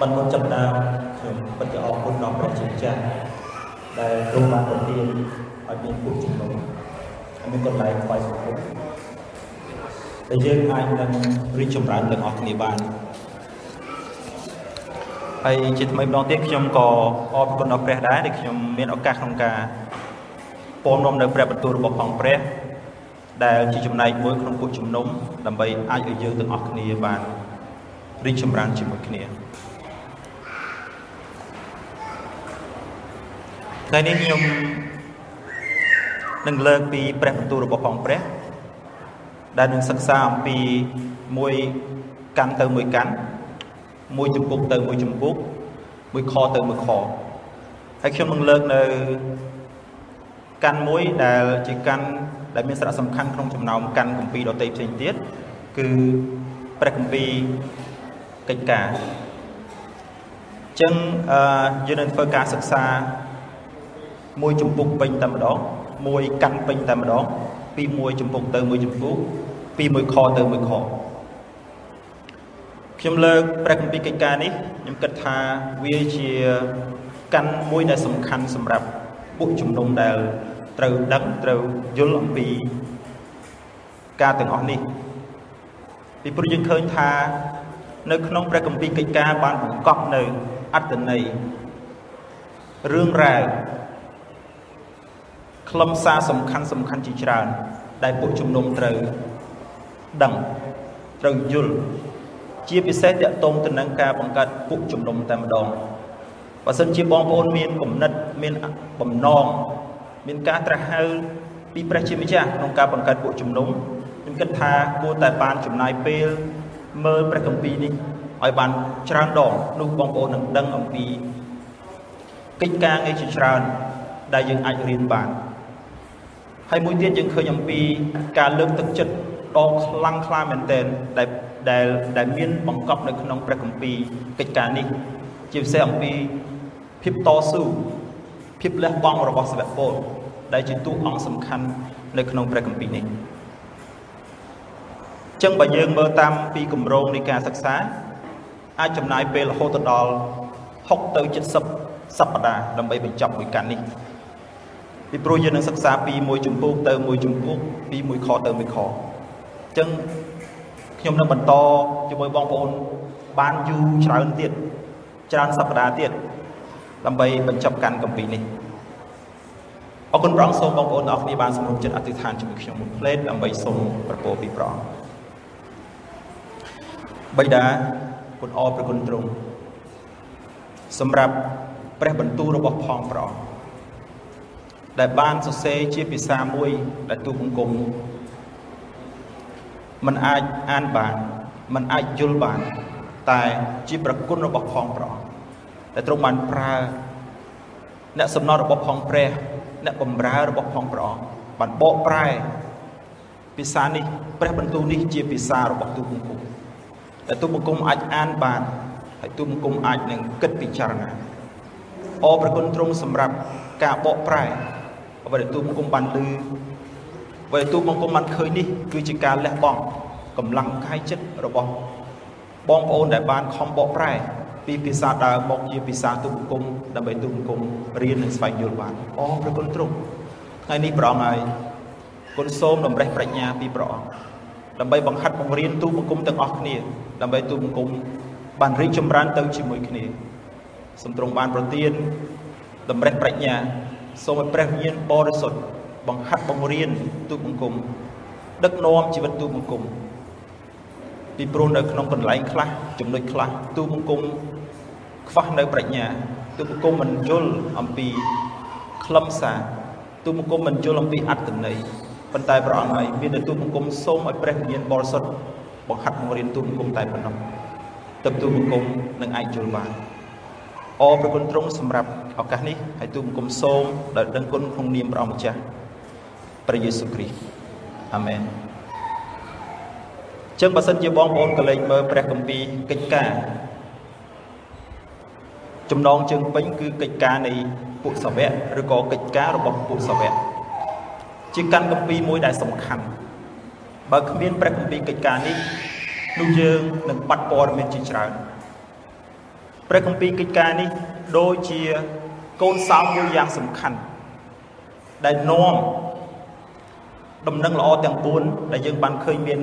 បានមុនចាប់ដើមខ្ញុំពិតជាអរគុណដល់ព្រះជាម្ចាស់ដែលទ្រង់បានប្រទានឲ្យមានពុទ្ធជំនុំហើយមានកន្លែងថ្វាយសង្គមដែលយើងអាចនឹងរីកចម្រើនទាំងអស់គ្នាបានហើយជាថ្មីម្ដងទៀតខ្ញុំក៏អរគុណដល់ព្រះដែរដែលខ្ញុំមានឱកាសក្នុងការពំនាំនៅព្រះបន្ទូលរបស់ផងព្រះដែលជាចំណែកមួយក្នុងពុទ្ធជំនុំដើម្បីអាចឲ្យយើងទាំងអស់គ្នាបានរីកចម្រើនជាមួយគ្នា ថ្ងៃនេះខ្ញុំនឹងលើកពីព្រះបន្ទូលរបស់ផងព្រះ ដែលនឹងសិក្សាអំពីមួយកាន់ទៅមួយកាន់មួយចម្ពុកទៅមួយចម្ពុកមួយខទៅមួយខហើយខ្ញុំនឹងលើកនៅកាន់មួយដែលជាកាន់ដែលមានសារៈសំខាន់ក្នុងចំណោមកាន់គម្ពីរដទៃផ្សេងទៀតគឺព្រះគម្ពីរកិច្ចការអញ្ចឹងអឺយើងនឹងធ្វើការសិក្សា មួយចម្ពុកពេញតែម្ដងមួយកាន់ពេញតែម្ដងពីមួយចម្ពុកទៅមួយចម្ពុកពីមួយខទៅមួយខខ្ញុំលើកព្រះគម្ពីរកិច្ចការនេះខ្ញុំគិតថាវាជាកាន់មួយដែលសំខាន់សម្រាប់ពួកជំនុំដែលត្រូវដឹងត្រូវយល់អំពីការទាំងអស់នេះពីព្រោះយើងឃើញថា នៅក្នុងព្រះគម្ពីរកិច្ចការបានបង្កប់នៅអត្តន័យរឿងរ៉ាវ ខ្លឹមសារសំខាន់សំខាន់ជាច្រើន ដែលពួកជំនុំត្រូវដឹងត្រូវយល់ជាពិសេសតកតងទៅនឹងការបង្កើតពួកជំនុំតែម្ដងបើសិនជាបងប្អូនមានគំនិតមានបំណងមានការត្រាស់ហៅពីព្រះជាម្ចាស់ក្នុងការបង្កើតពួកជំនុំខ្ញុំគិតថាគួរតែបានចំណាយពេលមើលព្រះគម្ពីរនេះឲ្យបានច្រើនដងនោះបងប្អូននឹងដឹងអំពីកិច្ចការងារជាច្រើនដែលយើងអាចរៀនបាន ហើយមួយទៀតយើងឃើញអំពីការលើកទឹកចិត្តដ៏ខ្លាំងក្លាមែនទែនដែលដែលដែលមានបង្កប់នៅក្នុងព្រះគម្ពីរកិច្ចការនេះជាពិសេសអំពីភាពតស៊ូភាពលះបង់របស់សាវកពលដែលជាតួអង្គសំខាន់នៅក្នុងព្រះគម្ពីរនេះចឹងបើយើងមើលតាមពីគម្រោងនៃការសិក្សាអាចចំណាយពេលរហូតដល់60ទៅ70សប្តាហ៍ដើម្បីបញ្ចប់មួយកាន់នេះ ពីព្រោះយើងនឹងសិក្សាពីមួយជំពូកទៅមួយជំពូកពីមួយខទៅមួយខអញ្ចឹងខ្ញុំនឹងបន្តជាមួយបងប្អូនបានយូរច្រើនទៀតច្រើនសប្តាហ៍ទៀតដើម្បីបញ្ចប់កាន់កម្ពីនេះអរគុណព្រះអង្គសូមបងប្អូនទាំងអស់គ្នាបានសម្រុំចិត្តអធិដ្ឋានជាមួយខ្ញុំមួយផ្លេតដើម្បីសូមប្រពោពីព្រះអង្គបិតាគុណអរព្រះគុណទ្រង់សម្រាប់ព្រះបន្ទូលរបស់ផងព្រះអង្គ ដែលបានសរសេរជាភាសាមួយដែលទូបង្គំมันអាចអានបានมันអាចយល់បាន តែជាប្រគុណរបស់ផងព្រះអង្គដែលទ្រង់បានប្រើអ្នកសំណល់របស់ផងព្រះអ្នកបម្រើរបស់ផងព្រះអង្គបានបកប្រែភាសានេះព្រះបន្ទូលនេះជាភាសារបស់ទូបង្គំដែលទូបង្គំអាចអានបានហើយទូបង្គំអាចនឹងគិតពិចារណាអរប្រគុណទ្រង់សម្រាប់ការបកប្រែ អ្វីដែលទូបង្គំបានលឺអ្វីដែលទូបង្គំបានឃើញនេះគឺជាការលះបង់កម្លាំងកាយចិត្តរបស់បងប្អូនដែលបានខំបកប្រែពីភាសាដើមមកជាភាសាទូបង្គំដើម្បីទូបង្គំរៀននិងស្វែងយល់បានអរព្រះគុណទ្រង់ថ្ងៃនេះព្រះអង្គហើយគុណសូមតម្រេះប្រាជ្ញាពីព្រះអង្គដើម្បីបង្ហាត់បង្រៀនទូបង្គំទាំងអស់គ្នាដើម្បីទូបង្គំបានរីកចម្រើនទៅជាមួយគ្នាសំទ្រង់បានប្រទានតម្រេះប្រាជ្ញា សូមឲ្យព្រះវិញ្ញាណបរិសុទ្ធបង្ហាត់បង្រៀនទូបង្គំដឹកនាំជីវិតទូបង្គំពីព្រោះនៅក្នុងកន្លែងខ្លះចំណុចខ្លះទូបង្គំខ្វះនៅប្រាជ្ញាទូបង្គំមិនយល់អំពីខ្លឹមសារទូបង្គំមិនយល់អំពីអត្តន័យប៉ុន្តែព្រះអង្គហើយមានតែទូបង្គំសូមឲ្យព្រះវិញ្ញាណបរិសុទ្ធបង្ហាត់បង្រៀនទូបង្គំតែប៉ុណ្ណោះទើបទូបង្គំនឹងអាចយល់បាន អរព្រះគុណទ្រង់សម្រាប់ឱកាសនេះហើយទូបង្គំសូមដោយដឹងគុណក្នុងនាមព្រះអង្គម្ចាស់ព្រះយេស៊ូវគ្រីស្ទអាមែនចឹងបើសិនជាបងប្អូនកលេចមើលព្រះគម្ពីរកិច្ចការចំណងជើងពេញគឺកិច្ចការនៃពួកសាវកឬក៏កិច្ចការរបស់ពួកសាវកជាកាន់គម្ពីរមួយដែលសំខាន់បើគ្មានព្រះគម្ពីរកិច្ចការនេះនោះយើងនឹងបាត់ព័ត៌មានជាច្រើន ព្រះគម្ពីរកិច្ចការនេះដូចជាកូនសោមួយយ៉ាងសំខាន់ដែលនាំដំណឹងល្អទាំង4ដែលយើងបានឃើញមាន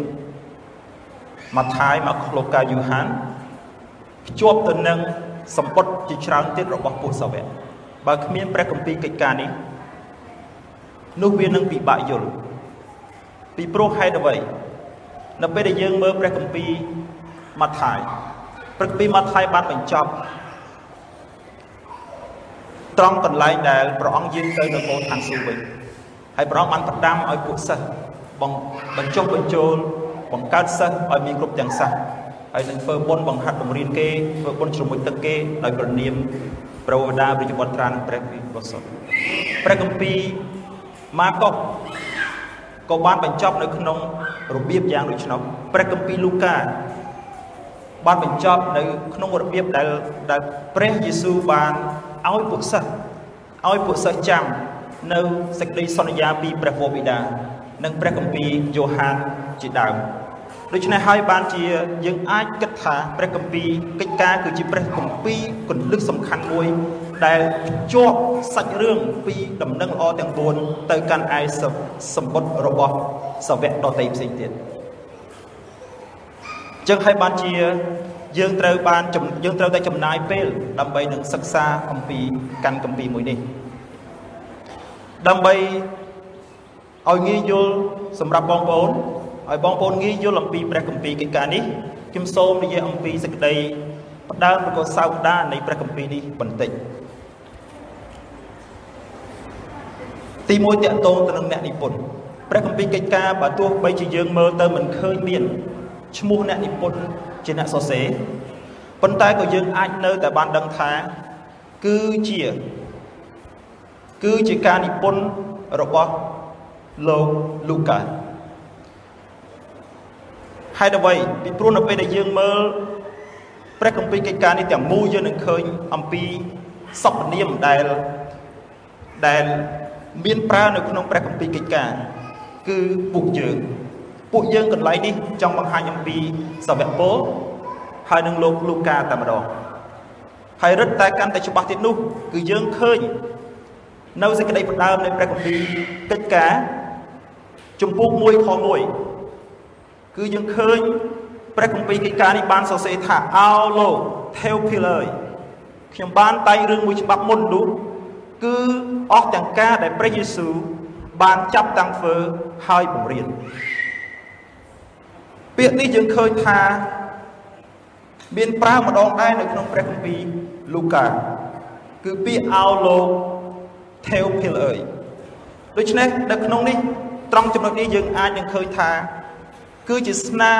ម៉ាថាយមកលូកាយូហានភ្ជាប់ទៅនឹងសម្បត្តិជាច្រើនទៀតរបស់ពុទ្ធសាវកបើគ្មានព្រះគម្ពីរកិច្ចការនេះនោះវានឹងពិបាកយល់ពីព្រោះហេតុអ្វីនៅពេលដែលយើងមើលព្រះគម្ពីរម៉ាថាយ ព្រះគម្ពីរម៉ាថាយបានបញ្ចប់ត្រង់កន្លែងដែលព្រះអង្គយាងទៅនគរឋានសួគ៌វិញហើយព្រះអង្គបានផ្ដាំឲ្យពួកសិស្សបញ្ចុះបញ្ចូលបង្កើតសិស្សឲ្យមានគ្រប់ទាំងសាសហើយនឹងធ្វើបុណ្យបង្ហាត់បង្រៀនគេធ្វើបុណ្យជ្រមុជទឹកគេដោយប្រណិមព្រះវតាព្រះបុត្រានិងព្រះវិបុសុព្រះគម្ពីរម៉ាកុសក៏បានបញ្ចប់នៅក្នុងរបៀបយ៉ាងដូចនោះព្រះគម្ពីរលូកា បានបញ្ចប់នៅក្នុងរបៀបដែលដែលព្រះយេស៊ូវបានឲ្យពួកសិស្សឲ្យពួកសិស្សចាំនៅសេចក្តីសន្យាពីព្រះវរបិតានិងព្រះគម្ពីរយ៉ូហានជាដើមដូច្នេះហើយបានជាយើងអាចគិតថាព្រះគម្ពីរកិច្ចការគឺជាព្រះគម្ពីរគន្លឹះសំខាន់មួយ ដែលជាប់សាច់រឿងពីដំណឹងល្អទាំង4ទៅកាន់ឯសម្បត្តិរបស់សាវកដទៃផ្សេងទៀត ចឹងហើយបានជាយើងត្រូវបានយើងត្រូវតែចំណាយពេលដើម្បីនឹងសិក្សាអំពីកាន់គម្ពីរមួយនេះដើម្បីឲ្យងាយយល់សម្រាប់បងប្អូនឲ្យបងប្អូនងាយយល់អំពីព្រះគម្ពីរកិច្ចការនេះខ្ញុំសូមនិយាយអំពីសេចក្តីផ្ដើមឬក៏សោកដានៃព្រះគម្ពីរនេះបន្តិចទី1តកតងទៅនឹងអ្នកនិពន្ធព្រះគម្ពីរកិច្ចការបើទោះបីជាយើងមើលទៅមិនឃើញមាន ឈ្មោះអ្នកនិពន្ធជាអ្នកសរសេរប៉ុន្តែក៏យើងអាចនៅតែបានដឹងថាគឺជាគឺជាការនិពន្ធរបស់លោកលូកាហើយអ្វីពីព្រោះនៅពេលដែលយើងមើលព្រះគម្ពីរកិច្ចការនេះទាំងមូលយើងនឹងឃើញអំពីសពនាមដែលដែលមានប្រើនៅក្នុងព្រះគម្ពីរកិច្ចការគឺពួកយើង ពួកយើងកន្លែងនេះចង់បង្ហាញអំពីសាវកពលហើយនឹងលោកលូកាតែម្ដងហើយរឹតតែកាន់តែច្បាស់ទៀតនោះគឺយើងឃើញនៅសេចក្តីផ្ដើមនៃព្រះគម្ពីរកិច្ចការជំពូក1ខ1គឺយើងឃើញព្រះគម្ពីរកិច្ចការនេះបានសរសេរថាអោលោក Theophilus ខ្ញុំបានតែងរឿងមួយច្បាប់មុននោះគឺអស់ទាំងការដែលព្រះយេស៊ូវបានចាប់តាំងធ្វើហើយបង្រៀន ពាក្យនេះយើងឃើញថា មានប្រើម្ដងដែរនៅក្នុងព្រះគម្ពីរលូកាគឺពាក្យអោលោក Theophilus ដូច្នេះនៅក្នុងនេះត្រង់ចំណុចនេះយើងអាចនឹងឃើញថា គឺជាស្នា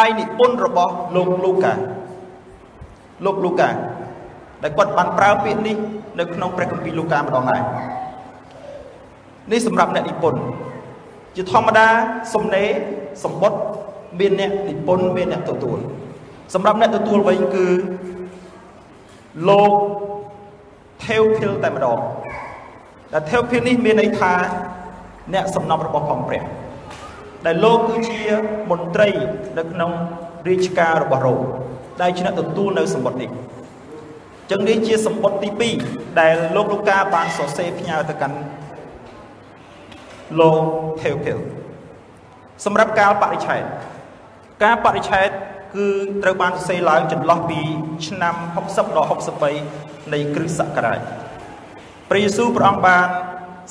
ដៃនិពន្ធរបស់លោកលូកាលោកលូកាដែលគាត់បានប្រើពាក្យនេះនៅក្នុងព្រះគម្ពីរលូកាម្ដងដែរនេះសម្រាប់អ្នកនិពន្ធជាធម្មតាសំណេរសម្បត្តិ មានអ្នកនិពន្ធមានអ្នកទទួលសម្រាប់អ្នកទទួលវិញគឺលោក Theophil តែម្ដងដែល Theophil នេះមានន័យថាអ្នកសំណប់របស់ផងព្រះដែលលោកគឺជាមន្ត្រីនៅក្នុងរាជការរបស់រ៉ូមដែលជាអ្នកទទួលនៅសម្បត្តិនេះចឹងនេះជាសម្បត្តិទី2ដែលលោកលូកាបានសរសេរផ្ញើទៅកាន់លោក Theophil សម្រាប់កាលបរិច្ឆេទ ការបរិច្ឆេទគឺត្រូវបានសរសេរឡើងចន្លោះពីឆ្នាំ60ដល់63នៃគ្រិស្តសករាជព្រះយេស៊ូវព្រះអង្គបាន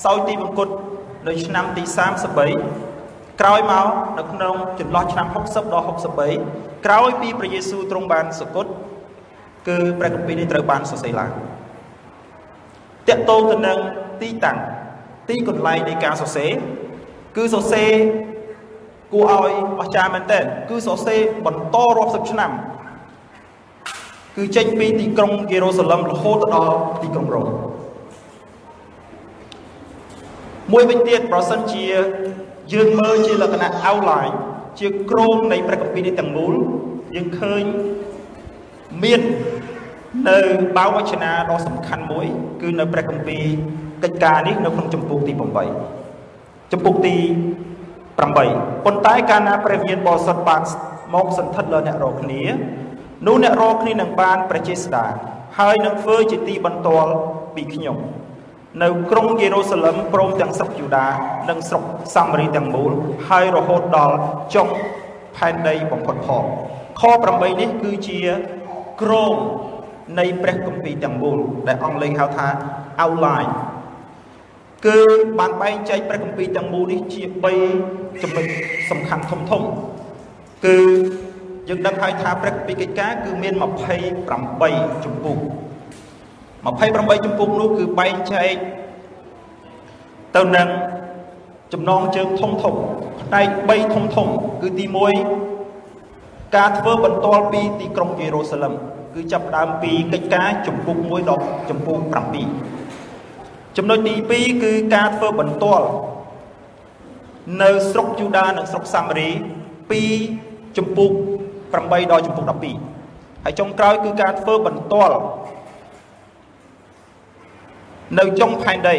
សោយទីបង្គត់នៅឆ្នាំទី33ក្រោយមកនៅក្នុងចន្លោះឆ្នាំ60ដល់63ក្រោយពីព្រះយេស៊ូវទ្រង់បានសគត់គឺព្រះគម្ពីរនេះត្រូវបានសរសេរឡើងតកតងទៅនឹងទីតាំងទីកន្លែងនៃការសរសេរគឺសរសេរ គួរឲ្យអស្ចារ្យមែនទែនគឺសរសេរបន្តរាប់សិបឆ្នាំ គឺចេញពីទីក្រុងយេរូសាឡឹមរហូតដល់ទីក្រុងរ៉ូមមួយវិញទៀតប្រសិនជាយើងមើលជាលក្ខណៈ outline ជាក្រមនៃព្រះគម្ពីរនេះទាំងមូលយើងឃើញមាននៅបាវវចនាដ៏សំខាន់មួយ គឺនៅព្រះគម្ពីរកិច្ចការនេះនៅក្នុងចម្ពោះទី8ចម្ពោះទី 8ប៉ុន្តែកាលណាព្រះវិញ្ញាណបរិសុទ្ធបានមកសន្ធិដ្ឋលើអ្នករាល់គ្នានោះអ្នករកគ្នានឹងបានព្រះចេស្តាហើយនឹងធ្វើជាទីបន្ទាល់ពីខ្ញុំនៅក្រុងយេរូសាឡឹមព្រមទាំងស្រុកយូដានិងស្រុកសាមារីទាំងមូលហើយរហូតដល់ចុងផែនដីបំផុតផងខ8នេះគឺជាក្រមនៃព្រះគម្ពីរទាំងមូលដែលអង់គ្លេសហៅថា outline គឺបានបែងចែកព្រះគម្ពីរទាំងមូលនេះជា3ចំណុចសំខាន់ធំធំគឺយើងដឹងហើយថាព្រះគម្ពីរកិច្ចការគឺមាន28ជំពូក28ជំពូកនោះគឺបែងចែកទៅនឹងចំណងជើងធំធំផ្នែក3ធំធំគឺទី1ការធ្វើបន្ទាល់ពីទីក្រុងយេរូសាឡឹមគឺចាប់ផ្ដើមពីកិច្ចការជំពូក1ដល់ជំពូក7 ចំណុចទី2គឺការធ្វើបន្ទាល់នៅស្រុកយូដានិងស្រុកសាមារីពីជំពូក8ដល់ជំពូក12ហើយចុងក្រោយគឺការធ្វើបន្ទាល់នៅចុងផែនដី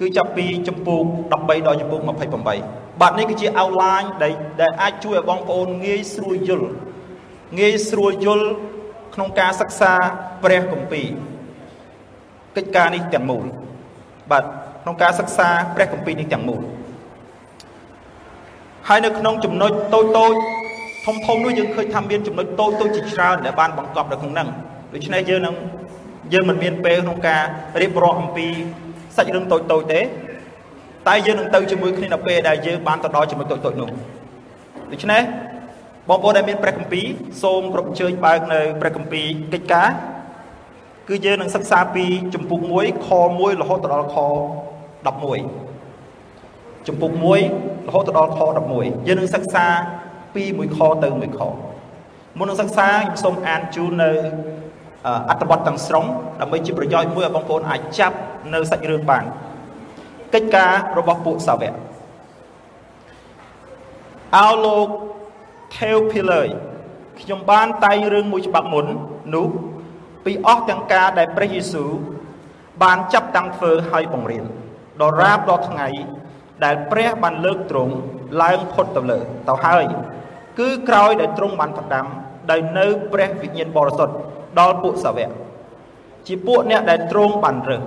គឺចាប់ពីចម្ពោះ13ដល់ចម្ពោះ28បាទនេះគឺជា outline ដែលដែលអាចជួយឲ្យបងប្អូនងាយស្រួលយល់ងាយស្រួលយល់ក្នុងការសិក្សាព្រះគម្ពីរកិច្ចការនេះទាំងមូល បាទក្នុងការសិក្សាព្រះគម្ពីរនេះទាំងមូលហើយនៅក្នុងចំណុចតូចតូចធំធំនោះយើងឃើញថាមានចំណុចតូចតូចជាច្រើនដែលបានបង្កប់នៅក្នុងហ្នឹងដូច្នេះយើងនឹងយើងមិនមានពេលក្នុងការរៀបរាប់អំពីសាច់រឿងតូចតូចទេតែយើងនឹងទៅជាមួយគ្នានៅពេលដែលយើងបានទៅដល់ជាមួយតូចតូចនោះដូច្នេះបងប្អូនដែលមានព្រះគម្ពីរសូមគ្រប់អញ្ជើញបើកនៅព្រះគម្ពីរកិច្ចការ គឺយើងនឹងសិក្សាពីជំពូក1ខ1រហូតដល់ខ11ជំពូក1រហូតដល់ខ11យើងនឹងសិក្សាពី1ខទៅ1ខមុននឹងសិក្សាខ្ញុំសូមអានជូននៅអត្ថបទទាំងស្រុងដើម្បីជាប្រយោជន៍មួយឲ្យបងប្អូនអាចចាប់នៅសាច់រឿងបានកិច្ចការរបស់ពួកសាវកអោលោកថេវភីលើយខ្ញុំបានតែងរឿងមួយច្បាប់មុននោះ ពីអស់ទាំងការដែលព្រះយេស៊ូវបានចាប់តាំងធ្វើឲ្យបង្រៀនដល់រាបដល់ថ្ងៃដែលព្រះបានលើកទ្រង់ឡើងផុតទៅលើទៅហើយ គឺក្រោយដែលទ្រង់បានផ្ដាំដោយនៅព្រះវិញ្ញាណបរិសុទ្ធដល់ពួកសាវកជាពួកអ្នកដែលទ្រង់បានរើស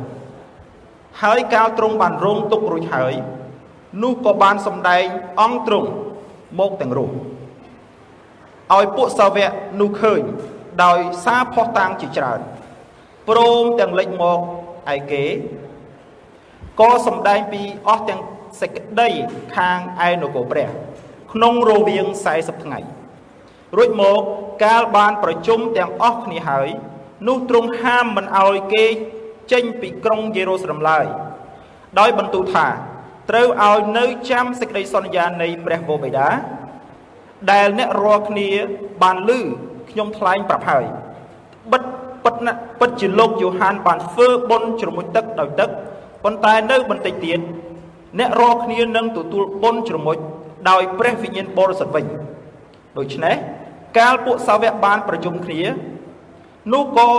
ហើយកាលទ្រង់បានរងទុករួចហើយនោះក៏បានសម្ដែងអង្គទ្រង់មកទាំងរូបឲ្យពួកសាវកនោះឃើញ ដោយសារផុសតាងជាច្រើនព្រមទាំងលេចមកឯគេក៏សម្ដែងពីអស់ទាំងសេចក្តីខាងឯនគរព្រះ ក្នុងរវាង40ថ្ងៃរួចមកកាលបានប្រជុំទាំងអស់គ្នាហើយនោះទ្រង់ហាមមិនឲ្យគេចេញពីក្រុងយេរូសាឡឹមឡើយដោយបន្ទូលថាត្រូវឲ្យនៅចាំសេចក្តីសន្យានៃព្រះវរបិតាដែលអ្នករាល់គ្នាបានឮ ខ្ញុំថ្លែងប្រាប់ហើយបិទពិតណាពិតជាលោកយូហានបានធ្វើបុណ្យជ្រមុជទឹកដោយទឹកប៉ុន្តែនៅបន្តិចទៀតអ្នករាល់គ្នានឹងទទួលបុណ្យជ្រមុជដោយព្រះវិញ្ញាណបរិសុទ្ធវិញដូច្នេះកាលពួកសាវកបានប្រជុំគ្នានោះក៏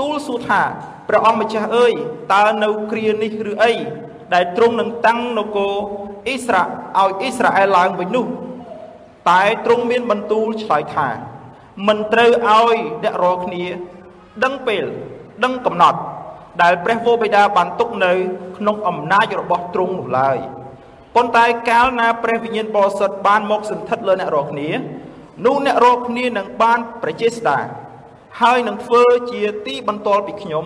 ទូលសួរថាព្រះអង្គម្ចាស់អើយតើនៅគ្រានេះឬអីដែលទ្រង់នឹងតាំងនគរអ៊ីស្រាឲ្យអ៊ីស្រាអែលឡើងវិញនោះតែទ្រង់មានបន្ទូលឆ្លើយថា មិនត្រូវឲ្យអ្នករាល់គ្នា ដឹងពេល ដឹងកំណត់ ដែលព្រះវរបិតាបានទុកនៅ ក្នុងអំណាចរបស់ទ្រង់នោះឡើយប៉ុន្តែកាលណាព្រះវិញ្ញាណបរិសុទ្ធបានមកសន្ធិដ្ឋលើអ្នករាល់គ្នានោះអ្នករកគ្នានឹងបានប្រជាស្ដាហើយនឹងធ្វើជាទីបន្ទាល់ពីខ្ញុំ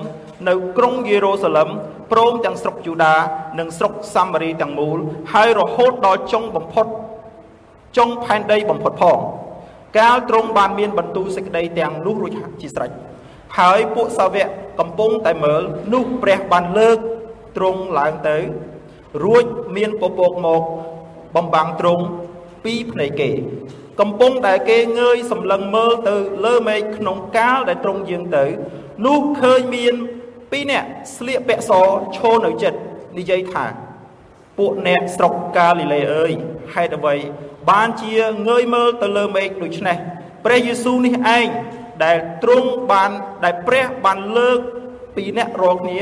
នៅក្រុងយេរូសាឡឹមព្រមទាំងស្រុកយូដានិងស្រុកសាមារីទាំងមូល ហើយរហូតដល់ចុងបំផុតចុងផែនដីបំផុតផង កាលទ្រង់បានមានបន្ទូលសេចក្តីទាំងនោះរួចជាស្រេចហើយពួកសាវកកំពុងតែមើលនោះព្រះបានលើកទ្រង់ឡើងទៅ រួចមានពពកមកបំបាំងទ្រង់ពីភ្នែកគេ កំពុងដែលគេងើយសម្លឹងមើលទៅលើមេឃក្នុងកាលដែលត្រង់យាងទៅ នោះឃើញមានពីរនាក់ស្លៀកពាក់សឈរនៅចិត្តនិយាយថា ពួកអ្នកស្រុកកាលីលេអើយ ហេតុអ្វី បានជាងើយមើលទៅលើមេឃដូច្នេះព្រះយេស៊ូវនេះឯងដែលទ្រង់បានដែលព្រះបានលើកពីអ្នករាល់គ្នា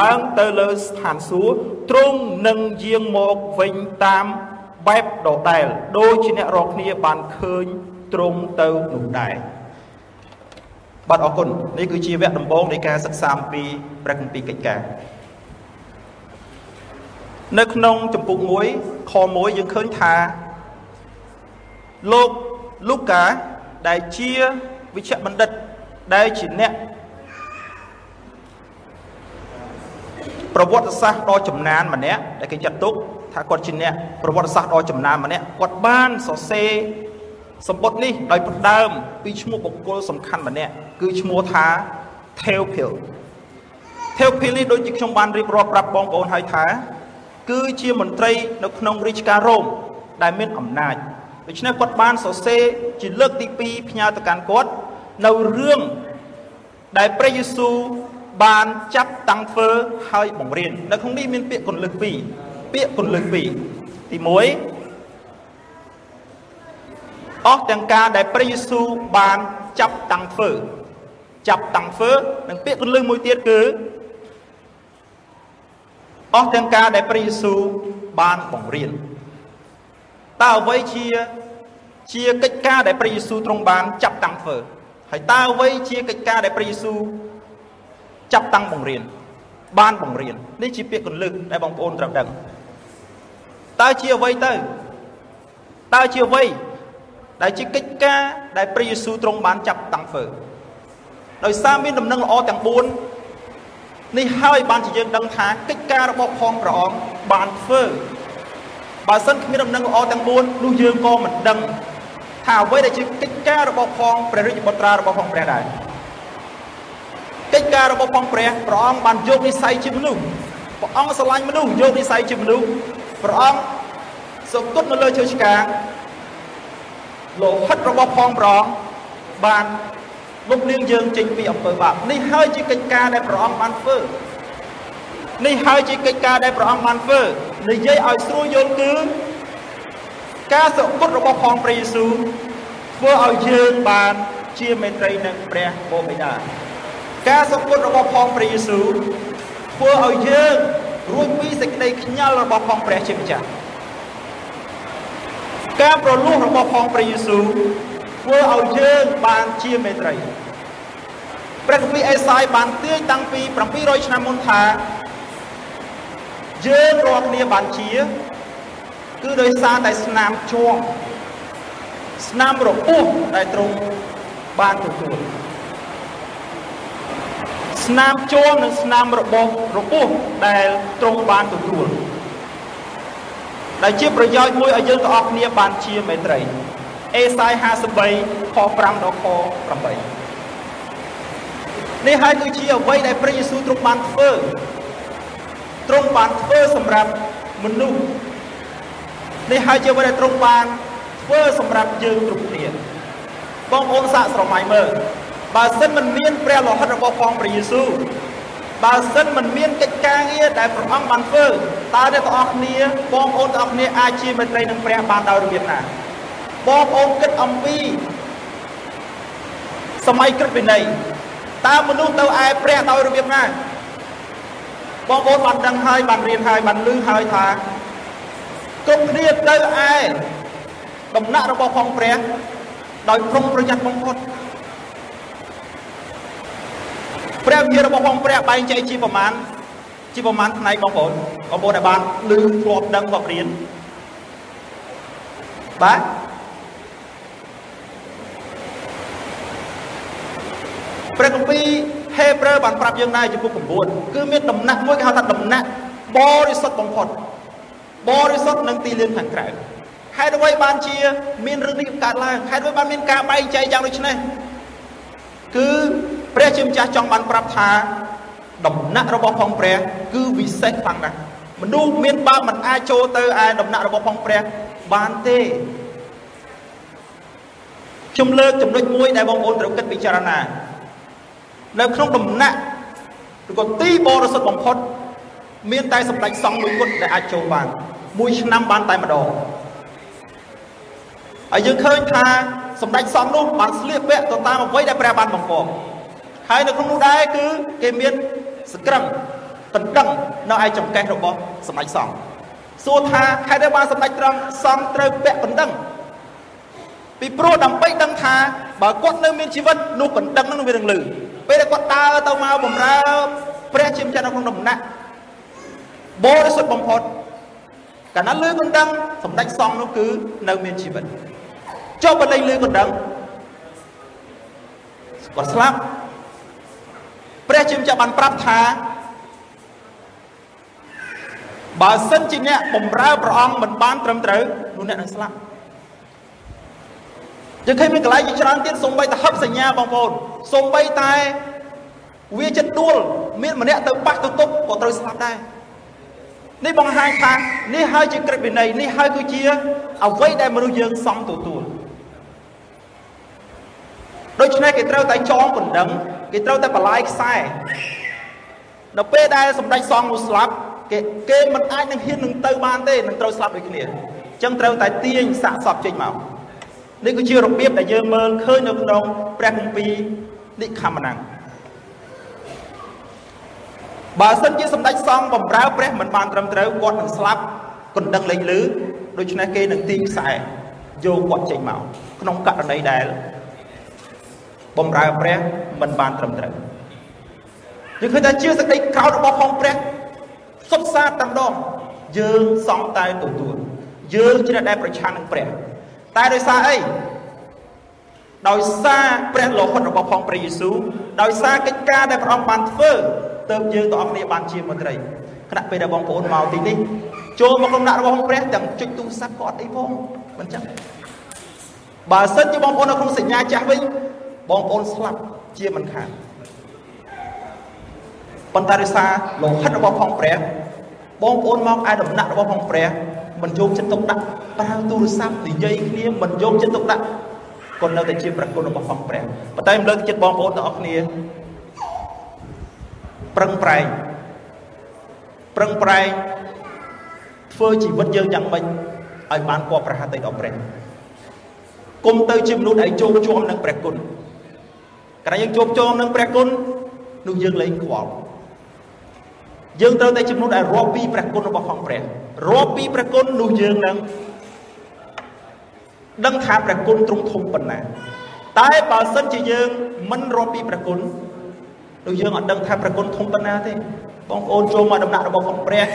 ឡើងទៅលើស្ថានសួគ៌ទ្រង់នឹងយាងមកវិញតាមបែបដដែលដូចជាអ្នករកគ្នាបានឃើញត្រង់ទៅនោះដែរបាទអរគុណនេះគឺជាវគ្គដំបូងនៃការសិក្សាអំពីព្រះគម្ពីរកិច្ចការ នៅក្នុងចម្ពោះ1ខ1យើងឃើញថាលោកលូកាដែលជាវិជ្ជបណ្ឌិតដែលជាអ្នកប្រវត្តិសាស្ត្រដ៏ចំណានម្នាក់ដែលគេចាត់ទុកថាគាត់ជាអ្នកប្រវត្តិសាស្ត្រដ៏ចំណានម្នាក់គាត់បានសរសេរសម្បត្តិនេះដោយផ្ដើមពីឈ្មោះបុគ្គលសំខាន់ម្នាក់គឺឈ្មោះថា Theophil Theophil នេះដូចជាខ្ញុំបានរៀបរាប់ប្រាប់បងប្អូនហើយថា គឺជាមន្ត្រីនៅក្នុងរាជការរ៉ូមដែលមានអំណាចដូច្នេះគាត់បានសរសេរជាលើកទី2ផ្ញើទៅកាន់គាត់នៅរឿងដែលព្រះយេស៊ូវបានចាប់តាំងធ្វើហើយបង្រៀននៅក្នុងនេះមានពាក្យកੁੰលឹះ2ពាក្យកੁੰលឹះ2ទី1អស់ទាំងការដែលព្រះយេស៊ូវបានចាប់តាំងធ្វើចាប់តាំងធ្វើនិងពាក្យកੁੰលឹះមួយទៀតគឺ អស់ទាំងការដែលព្រះយេស៊ូវបានបង្រៀនតើអ្វីជាជាកិច្ចការដែលព្រះយេស៊ូវទ្រង់បានចាប់តាំងធ្វើហើយតើអ្វីជាកិច្ចការដែលព្រះយេស៊ូវចាប់តាំងបង្រៀនបានបង្រៀននេះជាពាក្យកលឹះដែលបងប្អូនត្រូវដឹងតើជាអ្វីទៅតើជាអ្វីដែលជាកិច្ចការដែលព្រះយេស៊ូវទ្រង់បានចាប់តាំងធ្វើដោយសារមានដំណឹងល្អទាំង4 នេះហើយបានជាយើងដឹងថាកិច្ចការរបស់ផងព្រះអង្គបានធ្វើបើសិនគ្មានដំណឹងល្អទាំង4នោះយើងក៏មិនដឹងថាអ្វីដែលជាកិច្ចការរបស់ផងព្រះរាជបុត្រារបស់ផងព្រះដែរកិច្ចការរបស់ផងព្រះព្រះអង្គបានយកនិស័យជាមនុស្សព្រះអង្គស្រឡាញ់មនុស្សយកនិស័យជាមនុស្សព្រះអង្គសុគតនៅលើឈើឆ្កាងលោហិតរបស់ផងព្រះអង្គបាន លុបលាងយើងចេញពីអំពើបាបនេះហើយជាកិច្ចការដែលព្រះអង្គបានធ្វើនេះហើយជាកិច្ចការដែលព្រះអង្គបានធ្វើនិយាយឲ្យស្រួលយល់គឺការសុគតរបស់ផងព្រះយេស៊ូវធ្វើឲ្យយើងបានជាមេត្រីនឹងព្រះបូបិតាការសុគតរបស់ផងព្រះយេស៊ូវធ្វើឲ្យយើងរួចពីសេចក្តីខ្ញាល់របស់ផងព្រះជាម្ចាស់ការប្រលោះរបស់ផងព្រះយេស៊ូវ ធ្វើឲ្យយើងបានជាមេត្រីព្រះគម្ពីរអេសាយបានទាញតាំងពី700ឆ្នាំមុនថាយើងរាល់គ្នាបានជា គឺដោយសារតែស្នាមជាប់ស្នាមរពុះដែលទ្រង់បានទទួលស្នាមជាប់និងស្នាមរបស់រពុះដែលទ្រង់បានទទួលដែលជាប្រយោជន៍មួយឲ្យយើងទាំងអស់គ្នាបានជាមេត្រី អេសាយ53ខ5ដល់ខ8នេះហើយគឺជាអ្វីដែលព្រះយេស៊ូវទ្រង់បានធ្វើទ្រង់បានធ្វើសម្រាប់មនុស្សនេះហើយជាអ្វីដែលទ្រង់បានធ្វើសម្រាប់យើងគ្រប់គ្នាបងប្អូនសាកស្រមៃមើលបើសិនមិនមានព្រះលោហិតរបស់ផងព្រះយេស៊ូវបើសិនមិនមានកិច្ចការងារដែលព្រះអង្គបានធ្វើតើអ្នកទាំងអស់គ្នាបងប្អូនទាំងអស់គ្នាអាចជាមេត្រីនឹងព្រះបានដោយរបៀបណា បងប្អូនគិតអំពីសម័យក្រឹតវិន័យតើមនុស្សទៅឯព្រះដោយរបៀបណាបងប្អូនបានដឹងហើយបានរៀនហើយបានឮហើយថាគ្រប់គ្នាទៅឯដំណាក់របស់ផងព្រះដោយប្រុងប្រយ័ត្នបំផុតព្រះវិហាររបស់ផងព្រះបែងចែកជាប្រមាណជាប្រមាណផ្នែកបងប្អូនបងប្អូនដែលបានឮធ្លាប់ដឹងធ្លាប់រៀនបាទ ព្រះគម្ពីរហេព្រើរបានប្រាប់យើងដែរចំពោះ9គឺមានដំណាក់មួយគេហៅថាដំណាក់បរិសុទ្ធបំផុតបរិសុទ្ធនឹងទីលានខាងក្រៅហេតុអ្វីបានជា មានរឿងនេះកើតឡើងហេតុអ្វីបានមានការបែងចែកយ៉ាងដូចនេះគឺព្រះជាម្ចាស់ចង់បានប្រាប់ថា ដំណាក់របស់ផងព្រះ គឺវិសេសខ្លាំងណាស់មនុស្សមានបាបមិនអាចចូលទៅឯដំណាក់របស់ផងព្រះបានទេខ្ញុំលើកចំណុចមួយដែលបងប្អូនត្រូវគិតពិចារណា នៅក្នុងដំណាក់ឬក៏ទីបរិសុទ្ធបំផុត មានតែសម្ដេចសង្ឃមួយគត់ដែលអាចចូលបានមួយឆ្នាំបានតែម្ដងហើយយើងឃើញថាសម្ដេចសង្ឃនោះបានស្លៀកពាក់ទៅតាមអ្វីដែលព្រះបានបង្គាប់ហើយនៅក្នុងនោះដែរគឺគេមានសក្រឹងកណ្ដឹងនៅឯចង្កេះរបស់សម្ដេចសង្ឃសួរថាហេតុអីបានសម្ដេចត្រង់សង្ឃត្រូវពាក់កណ្ដឹងពីព្រោះដើម្បីដឹងថា បើគាត់នៅមានជីវិតនោះកណ្ដឹងនឹងវានឹងលឺពេលដែលគាត់ដើរទៅមកបំរើព្រះជាម្ចាស់នៅក្នុងដំណាក់បរិសុទ្ធបំផុតកាលណាលឺកណ្ដឹងសម្ដេចសង្ឃនោះគឺនៅមានជីវិតចុះបើលេងលឺកណ្ដឹងគាត់ស្លាប់ព្រះជាម្ចាស់បានប្រាប់ថាបើសិនជាអ្នកបំរើព្រះអង្គមិនបានត្រឹមត្រូវនោះអ្នកនឹងស្លាប់ យើងឃើញមានកន្លែងជាច្រើនទៀតសំបីតែហឹបសញ្ញាបងប្អូនសំបីតែវាចិត្តដួលមានម្នាក់ទៅប៉ះទៅទប់ក៏ត្រូវស្លាប់ដែរនេះបង្ហាញថានេះហើយជាក្រឹតវិន័យនេះហើយគឺជាអ្វីដែលមនុស្សយើងសំទទួលដូច្នេះគេត្រូវតែចងបណ្ដឹងគេត្រូវតែបលាយខ្សែនៅពេលដែលសម្ដេចសង្ឃនោះស្លាប់គេគេមិនអាចនឹងហ៊ាននឹងទៅបានទេនឹងត្រូវស្លាប់ដូចគ្នាអញ្ចឹងត្រូវតែទាញសាកសពចេញមក នេះគឺជារបៀបដែលយើងមើលឃើញនៅក្នុងព្រះគម្ពីរនិខមណាំងបើសិនជាសម្ដេចសង្ឃបំរើព្រះមិនបានត្រឹមត្រូវគាត់នឹងស្លាប់កណ្ដឹងលេងលឺដូច្នេះគេនឹងទាញខ្សែយកគាត់ចេញមកក្នុងករណីដែលបំរើព្រះមិនបានត្រឹមត្រូវយើងឃើញថាជាសេចក្តីក្រោធរបស់ផងព្រះសុទ្ធសាធតែម្ដងយើងសំតែទទួលយើងជាអ្នកដែលប្រឆាំងនឹងព្រះ តែដោយសារអីដោយសារព្រះលោហិតរបស់ផងព្រះយេស៊ូវដោយសារកិច្ចការដែលព្រះអង្គបានធ្វើទើបយើងទាំងអស់គ្នាបានជាមន្ត្រីខណៈពេលដែលបងប្អូនមកទីនេះចូលមកក្នុងដាក់របស់ព្រះទាំងចុចទូរស័ព្ទក៏អត់អីផងមិនចឹងបើសិនជាបងប្អូននៅក្នុងសញ្ញាចាស់វិញបងប្អូនស្លាប់ជាមិនខានប៉ុន្តែដោយសារលោហិតរបស់ផងព្រះបងប្អូនមកឯដំណាក់របស់ផងព្រះ មិនយកចិត្តទុកដាក់ប្រើទូរស័ព្ទនិយាយគ្នាមិនយកចិត្តទុកដាក់ក៏នៅតែជាប្រគុណរបស់ផងព្រះប៉ុន្តែលើកចិត្តបងប្អូនទាំងអស់គ្នាប្រឹងប្រែងប្រឹងប្រែងធ្វើជីវិតយើងយ៉ាងម៉េចឲ្យបានគបប្រហាតិដល់ព្រះគុំទៅជាមនុស្សដែលជោគជាំនឹងព្រះគុណក្រោយយើងជួបជុំនឹងព្រះគុណនោះយើងលែងខ្វល់យើងត្រូវតែចំនួនដែលរាប់ពីព្រះគុណរបស់ផងព្រះ រាប់ពីព្រះគុណនោះយើងនឹងដឹងថាព្រះគុណទ្រង់ធំប៉ុណ្ណា តែបើសិនជាយើងមិនរាប់ពីព្រះគុណនោះយើងអត់ដឹងថាព្រះគុណធំប៉ុណ្ណាទេបងប្អូនចូលមកដំណាក់របស់ផងព្រះ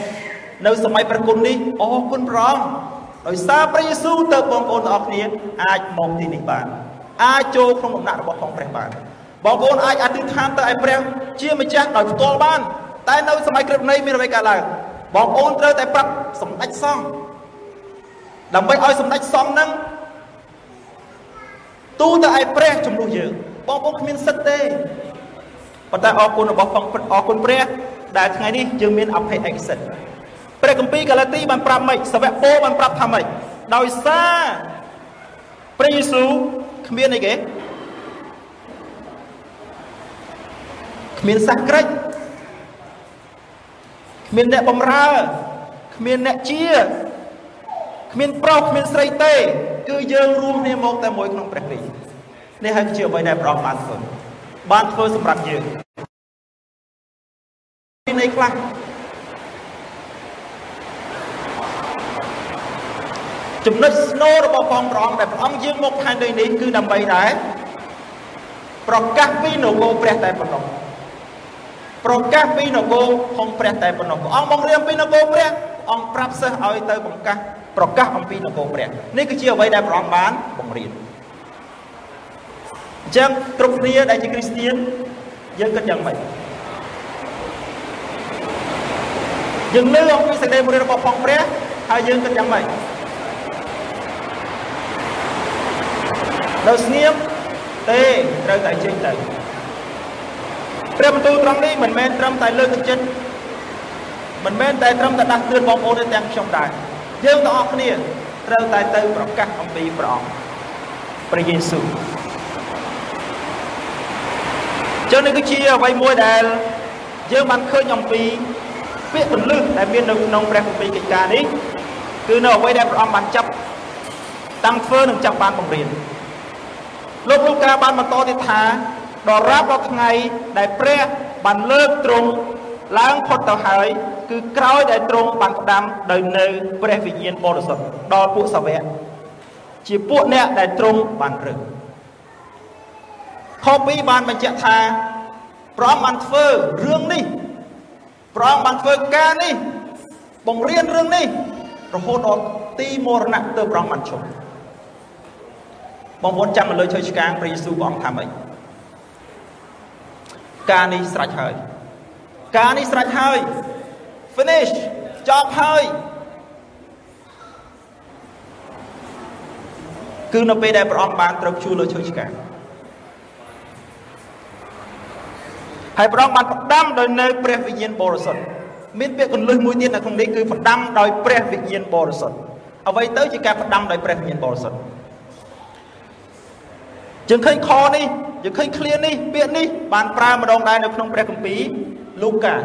នៅសម័យព្រះគុណនេះអរគុណព្រះអង្គដោយសារព្រះយេស៊ូវទៅបងប្អូនទាំងអស់គ្នាអាចមកទីនេះបាន អាចចូលក្នុងដំណាក់របស់ផងព្រះបានបងប្អូនអាចអធិដ្ឋានទៅឲ្យព្រះជាម្ចាស់ដោយផ្ទាល់បាន តែនៅសម័យក្រឹតនៃមានអ្វីកើតឡើង បងប្អូនត្រូវតែប្រាប់សម្ដេចសង្ឃដើម្បីឲ្យសម្ដេចសង្ឃនឹងទូទៅឲ្យព្រះជំនួសយើងបងប្អូនគ្មានសិទ្ធទេប៉ុន្តែអរគុណរបស់ផងអរគុណព្រះ ដែលថ្ងៃនេះយើងមានអភ័យឯកសិទ្ធព្រះគម្ពីរកាឡាទីបានប្រាប់ម៉េចសាវកពោបានប្រាប់ថាម៉េចដោយសារព្រះយេស៊ូវគ្មានអីគេគ្មានសាសក្រិច គ្មានអ្នកបំរើគ្មានអ្នកជាគ្មានប្រុសគ្មានស្រីទេ គឺយើងរួមគ្នាមកតែមួយក្នុងព្រះគ្រីស្ទនេះហើយគឺជាអ្វីដែលព្រះអង្គបានធ្វើបានធ្វើសម្រាប់យើងនៃខ្លះចំណុចស្នូលរបស់ផងព្រះអង្គដែលព្រះអង្គយើងមកផែនដីនេះគឺដើម្បីដែរប្រកាសពីនគរព្រះតែប៉ុណ្ណោះ ប្រកាសពីនគរផងព្រះតែប៉ុណ្ណោះព្រះអង្គបង្រៀនពីនគរព្រះអង្គប្រាប់សិស្សឲ្យទៅបង្កាសប្រកាសអំពីនគរព្រះនេះគឺជាអ្វីដែលព្រះអង្គបានបង្រៀនអញ្ចឹងគ្រប់គ្នាដែលជាគ្រីស្ទៀនយើងគិតយ៉ាងម៉េចយើងលើអំពីសេចក្តីបង្រៀនរបស់ផងព្រះហើយយើងគិតយ៉ាងម៉េចនៅស្ងៀមទេត្រូវតែចេញទៅ ព្រះបន្ទូលត្រង់នេះមិនមែនត្រឹមតែលើកទឹកចិត្តមិនមែនតែត្រឹមតែដាស់តឿនបងប្អូនទេទាំងខ្ញុំដែរយើងទាំងអស់គ្នាត្រូវតែទៅប្រកាសអំពីព្រះអង្គព្រះយេស៊ូវចឹងនេះគឺជាអ្វីមួយដែលយើងបានឃើញអំពីពាក្យពលឹះដែលមាននៅក្នុងព្រះគម្ពីរកិច្ចការនេះគឺនៅអ្វីដែលព្រះអង្គបានចាប់តាំងធ្វើនិងចាប់បានបង្រៀនលោកលូកាបានបន្តទៀតថា ដរាបដល់ថ្ងៃដែលព្រះបានលើកទ្រង់ឡើងផុតទៅហើយគឺក្រោយដែលទ្រង់បានផ្ដាំដោយនៅព្រះវិញ្ញាណបរិសុទ្ធដល់ពួកសាវកជាពួកអ្នកដែលទ្រង់បានរើសខ2បានបញ្ជាក់ថាព្រះអង្គបានធ្វើរឿងនេះព្រះអង្គបានធ្វើការនេះបង្រៀនរឿងនេះរហូតដល់ទីមរណៈទើបព្រះអង្គបានជុំបងប្អូនចាំមកលើឈើឆ្កាងព្រះយេស៊ូវព្រះអង្គថាម៉េច ការនេះស្រេចហើយ ការនេះស្រេចហើយ finish ចប់ហើយគឺនៅពេលដែលព្រះអង្គបានត្រូវជួលលើឈើឆ្កាងហើយព្រះអង្គបានផ្ដាំដោយនៅព្រះវិញ្ញាណបរិសុទ្ធមានពាក្យកន្លឹះមួយទៀតនៅក្នុងនេះគឺផ្ដាំដោយព្រះវិញ្ញាណបរិសុទ្ធអ្វីទៅជាការផ្ដាំដោយព្រះវិញ្ញាណបរិសុទ្ធ យើងឃើញខនេះយើងឃើញឃ្លានេះពាក្យនេះបានប្រើម្ដងដែរនៅក្នុងព្រះគម្ពីរលូកា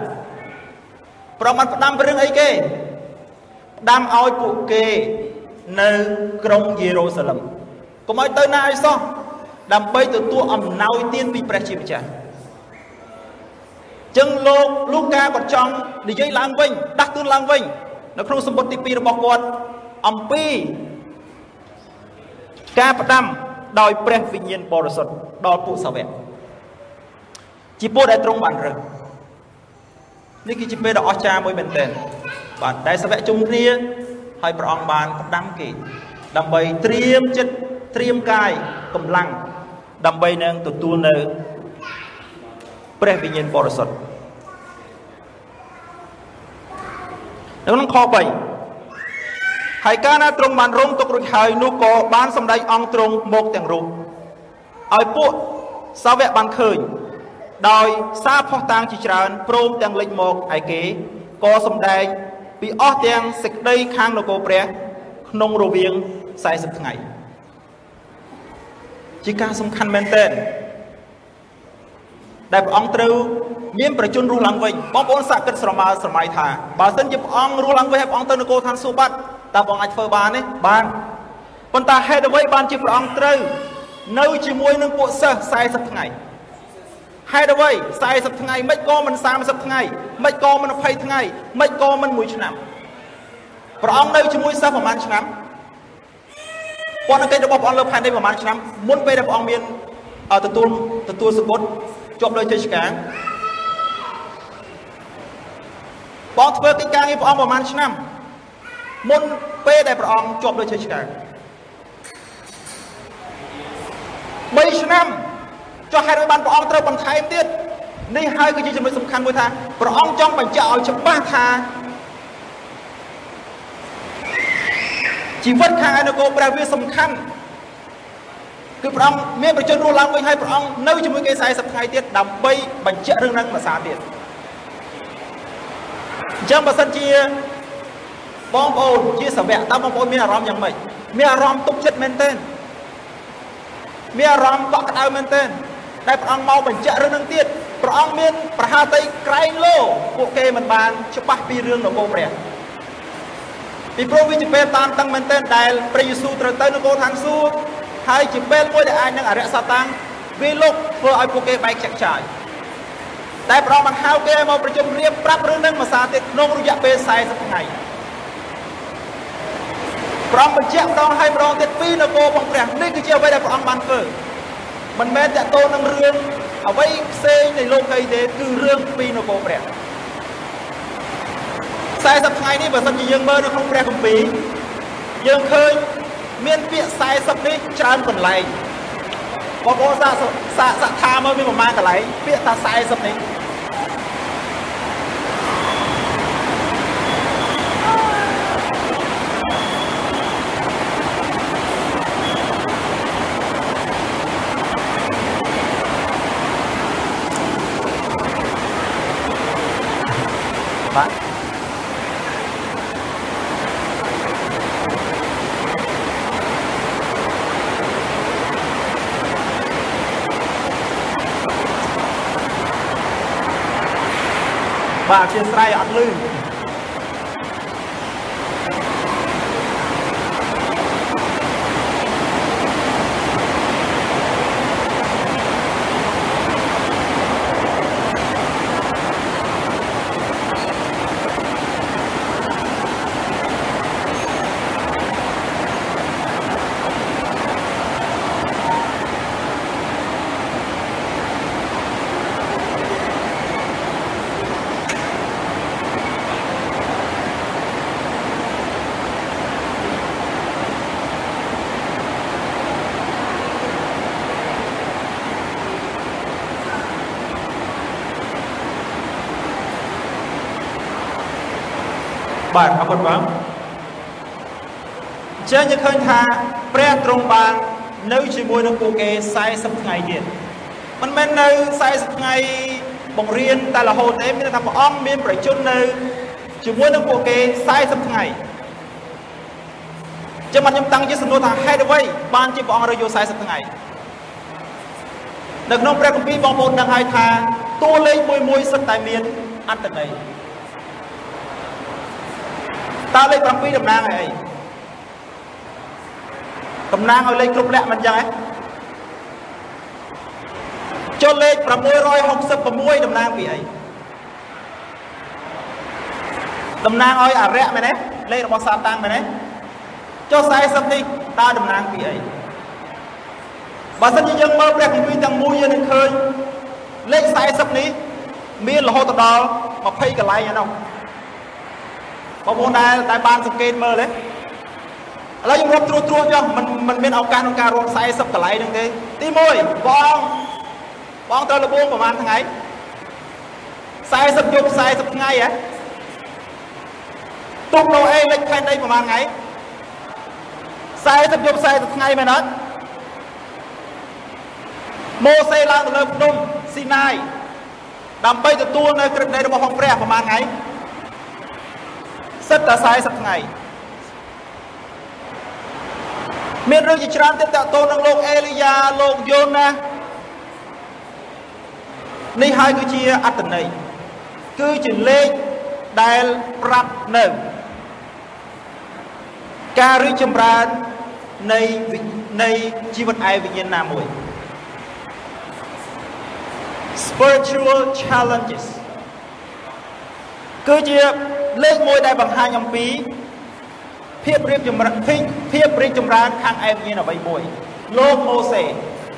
ព្រះបានផ្ដាំរឿងអីគេផ្ដាំឲ្យពួកគេនៅក្រុងយេរូសាឡឹមកុំឲ្យទៅណាឲ្យសោះដើម្បីទទួលអំណោយទានពីព្រះជាម្ចាស់ចឹងលោកលូកាក៏ចង់និយាយឡើងវិញដាស់តឿនឡើងវិញនៅក្នុងសម្បត្តិទី2របស់គាត់អំពីការផ្ដាំ ដោយព្រះវិញ្ញាណបរិសុទ្ធដល់ពួកសាវកជាពួកដែលទ្រង់បានរើសនេះគឺជាពេលដ៏អស្ចារ្យមួយមែនទែនបាទដែលសាវកជុំគ្នាហើយព្រះអង្គបានផ្ដាំគេដើម្បីត្រៀមចិត្តត្រៀមកាយកម្លាំងដើម្បីនឹងទទួលនៅព្រះវិញ្ញាណបរិសុទ្ធនៅក្នុងខ3 ហើយកាលណាទ្រង់បានរងទុករួចហើយនោះក៏បានសម្ដែងអង្គទ្រង់មកទាំងរូបឲ្យពួកសាវកបានឃើញដោយសារផុសតាងជាច្រើនព្រមទាំងលេចមកឯគេក៏សម្ដែងពីអស់ទាំងសេចក្តីខាងនគរព្រះក្នុងរវាង40ថ្ងៃជាការសំខាន់មែនទែនដែលព្រះអង្គត្រូវមានប្រជញ្ញរស់ឡើងវិញបងប្អូនសាកគិតស្រមើស្រមៃថាបើសិនជាព្រះអង្គរស់ឡើងវិញហើយព្រះអង្គទៅនគរឋានសួគ៌បាត់ តើព្រះអង្គអាចធ្វើបានទេបានប៉ុន្តែហេតុអ្វីបានជាព្រះអង្គត្រូវនៅជាមួយនឹងពួកសិស្ស40ថ្ងៃហេតុអ្វី40ថ្ងៃមិនក៏មិន30ថ្ងៃមិនក៏មិន20ថ្ងៃមិនក៏មិន1ឆ្នាំព្រះអង្គនៅជាមួយសិស្សប្រហែលឆ្នាំពន្ធកិច្ចរបស់ព្រះអង្គលើផែនដីប្រហែលឆ្នាំមុនពេលដែលព្រះអង្គមានទទួលទទួលសគុតជាប់លើជ័យឆ្កាងបងធ្វើកិច្ចការងារព្រះអង្គប្រហែលឆ្នាំ មុនពេលដែលព្រះអង្គជាប់លើជ័យឆ្កាង3ឆ្នាំចុះហេតុអ្វីបានព្រះអង្គត្រូវបន្ថែមទៀតនេះហើយគឺជាចំណុចសំខាន់មួយថាព្រះអង្គចង់បញ្ជាក់ឲ្យច្បាស់ថាជីវិតខាងឯនគរព្រះវាសំខាន់គឺព្រះអង្គមានប្រជញ្ញរស់ឡើងវិញហើយព្រះអង្គនៅជាមួយគេ40ថ្ងៃទៀតដើម្បីបញ្ជាក់រឿងហ្នឹងភាសាទៀតអញ្ចឹងបើសិនជា បងប្អូនជាសាវកតើបងប្អូនមានអារម្មណ៍យ៉ាងម៉េចមានអារម្មណ៍ទុកចិត្តមែនទេមានអារម្មណ៍កក់ក្ដៅមែនទេដែលព្រះអង្គមកបញ្ជាក់រឿងនឹងទៀតព្រះអង្គមានប្រហាតីក្រែងលោពួកគេមិនបានច្បាស់ពីរឿងនគរព្រះពីព្រោះវាជាពេលតាមតឹងមែនទែនដែលព្រះយេស៊ូវត្រូវទៅនគរឋានសួគ៌ហើយជាពេលមួយដែលអាចនឹងអរិយសាតាំងវាលុកធ្វើឲ្យពួកគេបែកខ្ចាក់ចាយតែព្រះអង្គបានហៅគេឲ្យមកប្រជុំរៀបប្រាប់រឿងនឹងមួយសារទៀតក្នុងរយៈពេល40ថ្ងៃ ព្រះអង្គបញ្ជាក់ម្ដងហើយម្ដងទៀតពីនគររបស់ព្រះនេះគឺជាអ្វីដែលព្រះអង្គបានធ្វើមិនមែនតកតូននឹងរឿងអ្វីផ្សេងនៃលោកីទេគឺរឿងពីនគរព្រះ40ថ្ងៃនេះបើសិនជាយើងមើលនៅក្នុងព្រះគម្ពីរយើងឃើញមានពាក្យ40នេះច្រើនកន្លែងបងប្អូនសាកសាកសាកថាមើលមានប្រមាណកន្លែងពាក្យថា40នេះ បាទអធិស្ឋានអត់លឺ បាទអរគុណបងចឹងយើងឃើញថាព្រះទ្រង់បាននៅជាមួយនឹងពួកគេ40ថ្ងៃទៀតមិនមែននៅ40ថ្ងៃបង្រៀនតែរហូតទេមានថាព្រះអង្គមានប្រជជននៅជាមួយនឹងពួកគេ40ថ្ងៃចឹងមកខ្ញុំតាំងជាសំណួរថាហេតុអ្វីបានជាព្រះអង្គរើសយក40ថ្ងៃនៅក្នុងព្រះគម្ពីរបងប្អូនដឹងហើយថាតួលេខមួយមួយសិតតែមានអត្តន័យ តើលេខ7តំណាងឲ្យអីតំណាងឲ្យលេខគ្រប់លក្ខមិនចឹងហ៎ចុះលេខ666តំណាងពីអីតំណាងឲ្យអរិយមែនទេលេខរបស់សាតាំងមែនទេចុះ40នេះតើតំណាងពីអីបើសិនជាយើងមើលព្រះគម្ពីរទាំងមូលយើងនឹងឃើញលេខ40នេះមានរហូតដល់20កន្លែងឯនោះ បងប្អូនដែលដែលបានសង្កេតមើលទេឥឡូវយើងរាប់ត្រួសត្រាសចុះមិនមិនមានឱកាសក្នុងការរាប់40កន្លែងហ្នឹងទេទី1បងបងទៅលបួងប្រហែលថ្ងៃ40យប់40ថ្ងៃហ៎ទុកនៅអេលិចផែនដីប្រហែលថ្ងៃ40យប់40ថ្ងៃមែនអត់ម៉ូសេឡើងទៅលើភ្នំស៊ីណាយដើម្បីទទួលនៅក្រឹតដីរបស់ផងព្រះប្រហែលថ្ងៃ សិតតែ40ថ្ងៃមានរឿងជាច្រើនទៀតតទៅនឹងលោកអេលីយ៉ាលោកយូណានេះហើយគឺជាអត្តន័យគឺជាលេខដែលប្រាប់នៅការរីកចម្រើននៃនៃជីវិតឯវិញ្ញាណណាមួយ spiritual challenges គឺជា លេខមួយដែលបង្ហាញអំពីភាពរៀបចម្រើនភាពរីកចម្រើនខាងឯវិញ្ញាណអ្វីមួយលោកម៉ូសេ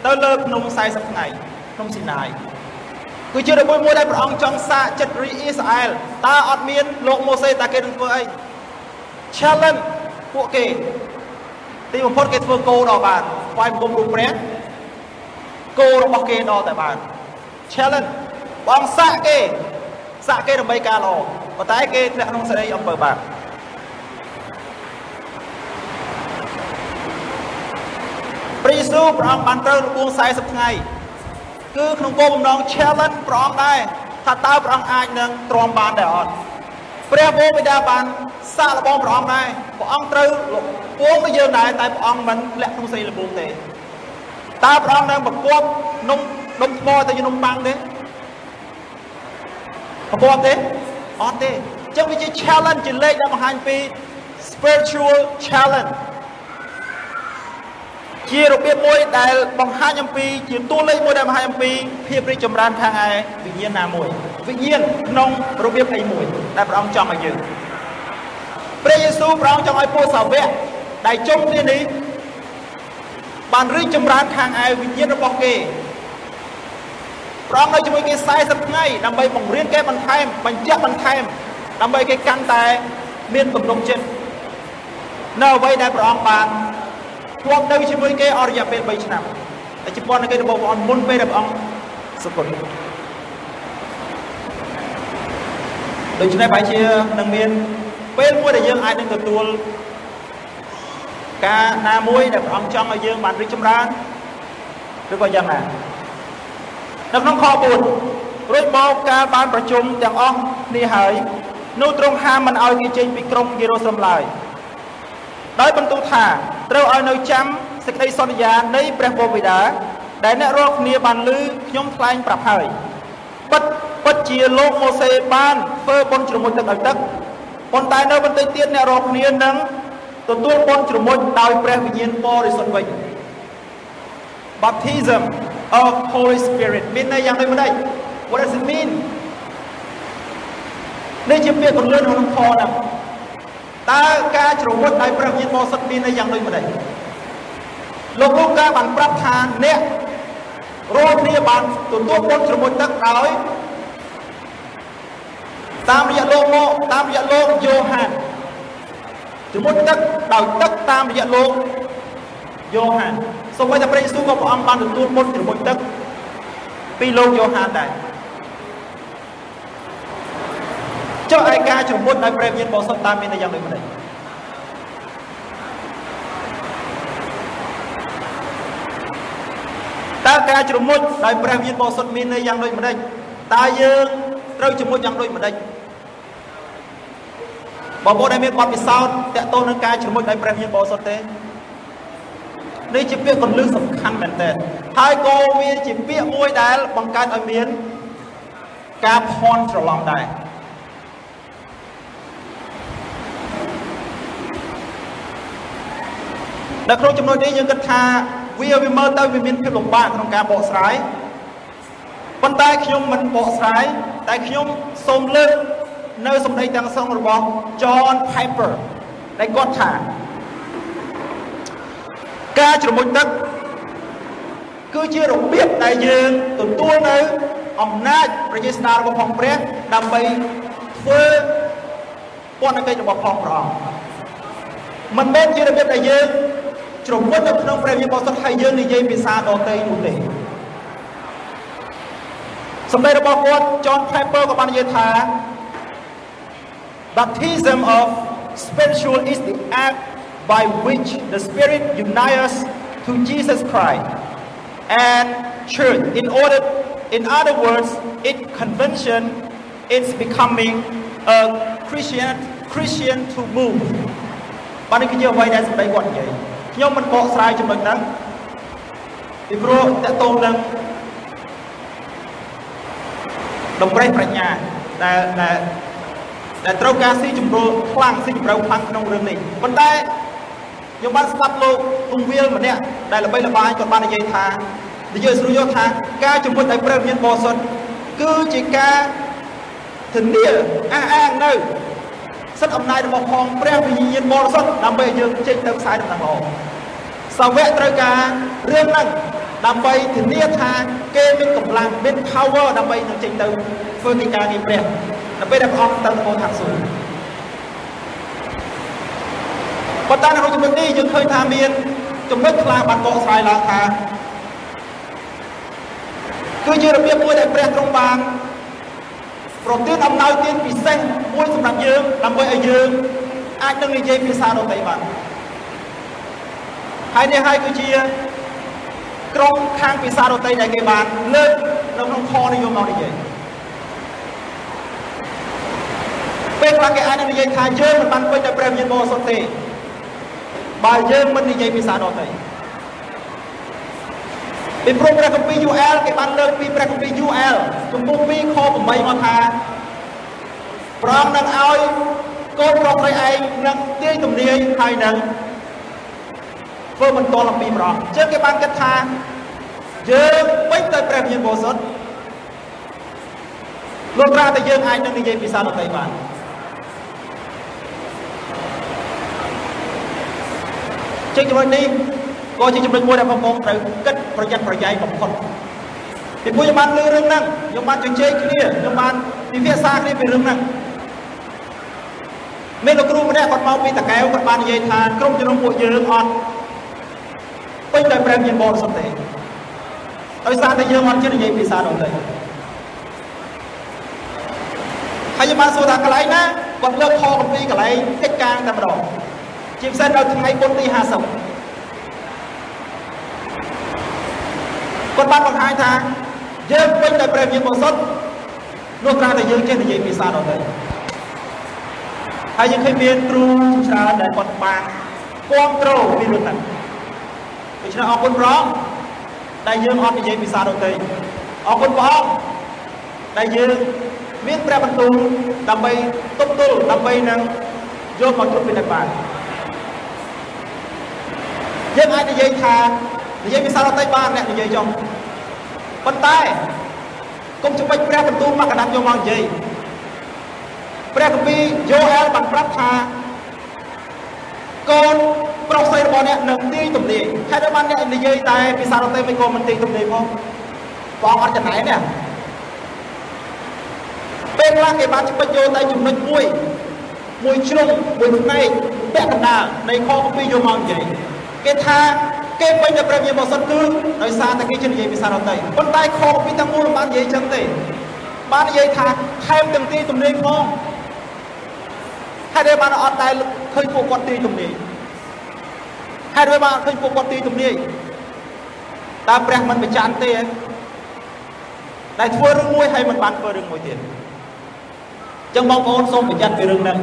ទៅលើភ្នំ40ថ្ងៃភ្នំស៊ីណាយគឺជារបួសមួយដែលព្រះអង្គចង់សាកចិត្តរីអ៊ីស្រាអែលតើអត់មានលោកម៉ូសេតើគេនឹងធ្វើអី challenge ពួកគេទីបំផុតគេធ្វើគោដល់បានថ្វាយបង្គំរូបព្រះគោរបស់គេដល់តែបាន challenge បងសាក់គេសាក់គេដើម្បីការល្អ ប៉ុន្តែគេធ្លាក់ក្នុងសេរីអំពើបាបព្រះយេស៊ូវព្រះអង្គបានត្រូវរបួង40ថ្ងៃគឺក្នុងគោលបំណង challenge ព្រះអង្គដែរថាតើព្រះអង្គអាចនឹងទ្រាំបានដែរអត់ព្រះវរបិតាបានសាកល្បងព្រះអង្គដែរព្រះអង្គត្រូវពួងទៅយើងដែរតែព្រះអង្គមិនលាក់ក្នុងសេរីលំងទេតើព្រះអង្គនឹងប្រកបនំដុំថ្មទៅជានំប៉័ងទេប្រកបទេ អត់ទេអញ្ចឹងវាជា challenge ជាលេខដែលបង្ហាញពី spiritual challenge ជារបៀបមួយដែលបង្ហាញអំពីជាតួលេខមួយដែលបង្ហាញអំពីភាពរីកចម្រើនខាងឯវិញ្ញាណណាមួយវិញ្ញាណក្នុងរបៀបអីមួយដែលព្រះអង្គចង់ឲ្យយើងព្រះយេស៊ូវព្រះអង្គចង់ឲ្យពួកសាវកដែលជុំគ្នានេះបានរីកចម្រើនខាងឯវិញ្ញាណរបស់គេ ព្រះអង្គនៅជាមួយគេ40ថ្ងៃដើម្បីបង្រៀនគេបន្ថែមបញ្ជាក់បន្ថែមដើម្បីគេកាន់តែមានទំនុកចិត្តនៅអ្វីដែលព្រះអង្គបានធ្លាប់នៅជាមួយគេអស់រយៈពេល3ឆ្នាំតែជប៉ុនគេរបស់ព្រះអង្គមុនពេលដែលព្រះអង្គសុគតដូច្នេះបែរជានឹងមានពេលមួយដែលយើងអាចនឹងទទួលការណាមួយដែលព្រះអង្គចង់ឲ្យយើងបានរីកចម្រើនឬក៏យ៉ាងណា នៅក្នុងខ4រួចមកការបានប្រជុំទាំងអស់គ្នាហើយនោះទ្រង់ហាមមិនឲ្យគេចេញពីក្រុងយេរូសាឡិមឡើយដោយបន្ទូលថាត្រូវឲ្យនៅចាំសេចក្តីសន្យានៃព្រះវរបិតាដែលអ្នករាល់គ្នាបានឮខ្ញុំថ្លែងប្រាប់ហើយពិតពិតជាលោកម៉ូសេបានធ្វើបុណ្យជ្រមុជទឹកដោយទឹកប៉ុន្តែនៅបន្តិចទៀតអ្នករាល់គ្នានឹងទទួលបុណ្យជ្រមុជដោយព្រះវិញ្ញាណបរិសុទ្ធវិញ baptism of Holy Spirit មានន័យយ៉ាងដូចម្ដេច What does it mean នេះជាពាក្យបង្រៀនក្នុងខហ្នឹងតើការជ្រមុជដោយព្រះវិញ្ញាណបរិសុទ្ធមានន័យយ៉ាងដូចម្ដេចលោកលូកាបានប្រាប់ថាអ្នករាល់គ្នាបានទទួលបុណ្យជ្រមុជទឹកដោយតាមរយៈលោកមកតាមរយៈលោកយ៉ូហានជ្រមុជទឹកដោយទឹកតាមរយៈលោក យ៉ូហានសូម្បីតែព្រះយេស៊ូវក៏ព្រះអង្គបានទទួលមុនជ្រមុជទឹកពីលោកយ៉ូហានដែរចុះឯការជំមុតដោយព្រះវិញ្ញាណបរិសុទ្ធតាមមានយ៉ាងដូចម្ដេចតើការជ្រមុជដោយព្រះវិញ្ញាណបរិសុទ្ធមានន័យយ៉ាងដូចម្ដេចតើយើងត្រូវជ្រមុជយ៉ាងដូចម្ដេចបងប្អូនដែលមានបទពិសោធន៍តកតទៅនឹងការជ្រមុជដោយព្រះវិញ្ញាណបរិសុទ្ធទេ នេះជាពាក្យកលឹះសំខាន់មែនទែនហើយក៏វាជាពាក្យមួយដែលបង្កើតឲ្យមានការភ័ន្តច្រឡំដែរនៅក្នុងចំណុចនេះយើងគិតថាវាវាមើលទៅវាមានភាពលំបាកក្នុងការបកស្រាយប៉ុន្តែខ្ញុំមិនបកស្រាយតែខ្ញុំសូមលើកនៅសម្ដីទាំងស្រុងរបស់ John Piper ដែលគាត់ថា ការជ្រមុជទឹកគឺជារបៀបដែលយើងទទួលនៅអំណាចប្រជាស្ដាររបស់ផងព្រះដើម្បីធ្វើពន្ធកិច្ចរបស់ផងព្រះអង្គមិនមែនជារបៀបដែលយើងជ្រមុជនៅក្នុងព្រះវិញ្ញាណបរិសុទ្ធហើយយើងនិយាយភាសាដទៃនោះទេសម្ដីរបស់គាត់ John Piper ក៏បាននិយាយថា Baptism of spiritual is the act by which the Spirit unites us to Jesus Christ and church. In order, in other words, it convention is becoming a Christian Christian to move. បាទនេះគឺជាអ្វីដែលសម្ដីគាត់និយាយខ្ញុំមិនបកស្រាយចំណុចហ្នឹងពីព្រោះតកតងនឹងដំប្រេះប្រាជ្ញាដែលដែលដែលត្រូវការស៊ីជំរុលខ្លាំងស៊ីជម្រៅខ្លាំងក្នុងរឿងនេះប៉ុន្តែ ខ្ញុំបានស្ដាប់លោកពងវាលម្នាក់ដែលល្បីល្បាញគាត់បាននិយាយថានិយាយស្រួលយកថាការជំនួយដោយព្រះវិញ្ញាណបរិសុទ្ធគឺជាការធានាអះអាងនៅសិទ្ធិអំណាចរបស់ផងព្រះវិញ្ញាណបរិសុទ្ធដើម្បីឲ្យយើងចេញទៅផ្សាយដំណឹងល្អសាវកត្រូវការរឿងហ្នឹងដើម្បីធានាថាគេមានកម្លាំងមាន power ដើម្បីនឹងចេញទៅធ្វើកិច្ចការងារព្រះដើម្បីដែលព្រះអង្គទៅនគរឋានសួគ៌ ប៉ុន្តែនៅក្នុងចំណុចនេះយើងឃើញថាមានចំណុចខ្លះបានបកស្រាយឡើងថាគឺជារបៀបមួយដែលព្រះទ្រង់បានប្រទានអំណោយទានពិសេសមួយសម្រាប់យើងដើម្បីឲ្យយើងអាចនឹងនិយាយភាសាដទៃបានហើយនេះហើយគឺជាក្រុមខាងភាសាដទៃដែលគេបានលើកនៅក្នុងខនេះយកមកនិយាយពេលខ្លះគេអាចនឹងនិយាយថាយើងមិនបានពេញដោយព្រះវិញ្ញាណបរិសុទ្ធទេ បើយើងមិននិយាយភាសាដទៃពីព្រោះព្រះគម្ពីរ UL គេបានលើកពីព្រះគម្ពីរ UL ចំពោះ2ខ8មកថាព្រះអង្គនឹងឲ្យកូនប្រុសស្រីឯងនឹងទាយទំនាយហើយនឹងធ្វើបន្តអំពីព្រះអង្គជើងគេបានគិតថាយើងពេញទៅព្រះវិញ្ញាណបរិសុទ្ធលោកត្រាតែយើងអាចនឹងនិយាយភាសាដទៃបាន ជាចំណុចនេះក៏ជាចំណុចមួយដែលបងប្អូនត្រូវគិតប្រយ័ត្នប្រយែងបំផុតពីព្រោះខ្ញុំបានលើរឿងហ្នឹងខ្ញុំបានជជែកគ្នាខ្ញុំបានពិភាក្សាគ្នាពីរឿងហ្នឹងមានលោកគ្រូម្នាក់គាត់មកពីតកែវគាត់បាននិយាយថាក្រុមជំនុំពួកយើងអត់ពេញដោយព្រះមានបរិសុទ្ធទេដោយសារតែយើងអត់ជិះនិយាយភាសានោះទេហើយខ្ញុំបានសួរថាកន្លែងណាគាត់លើកខកំពីកន្លែងកិច្ចការតែម្ដង ជាពិសេសនៅថ្ងៃបុណ្យទី50គាត់បានបង្ហាញថាយើងពេញដោយព្រះវិញ្ញាណបរិសុទ្ធនោះគ្រាន់តែយើងចេះនិយាយភាសានោះទេហើយយើងឃើញមានគ្រូច្រើនដែលគាត់បានគ្រប់គ្រងពីរឿងហ្នឹងដូច្នេះអរគុណព្រះអង្គដែលយើងអត់និយាយភាសានោះទេអរគុណព្រះអង្គដែលយើងមានព្រះបន្ទូលដើម្បីទប់ទល់ដើម្បីនឹងយកមកត្រួតពិនិត្យបាន យើងអាចនិយាយថានិយាយភាសាដទៃបានអ្នកនិយាយចុះប៉ុន្តែកុំច្បាច់ព្រះបន្ទូលមកកណ្ដាប់យកមកនិយាយព្រះគម្ពីរយូអែលបានប្រាប់ថាកូនប្រុសស្រីរបស់អ្នកនឹងទាយទំនាយហេតុតែបានអ្នកនិយាយតែភាសាដទៃមិនក៏មិនទាយទំនាយផងបងអត់ចំណែកទេពេលខ្លះគេបានច្បាច់យកតែចំណុចមួយមួយជ្រុងមួយផ្នែកពាក់កណ្ដាលនៃខគម្ពីរយកមកនិយាយ គេថាគេពេញតែព្រះវិញ្ញាណបរិសុទ្ធគឺដោយសារតែគេជិះនិយាយភាសាដទៃប៉ុន្តែខគម្ពីរទាំងមូលមិនបាននិយាយចឹងទេបាននិយាយថាថែមទាំងទីទំនេរផងហេតុអីបានអត់ដែលឃើញពួកគាត់ទីទំនាយហេតុអីបានអត់ឃើញពួកគាត់ទីទំនាយតើព្រះមិនបញ្ចាន់ទេដែលធ្វើរឿងមួយហើយមិនបានធ្វើរឿងមួយទៀតអញ្ចឹងបងប្អូនសូមប្រយ័ត្នពីរឿងហ្នឹង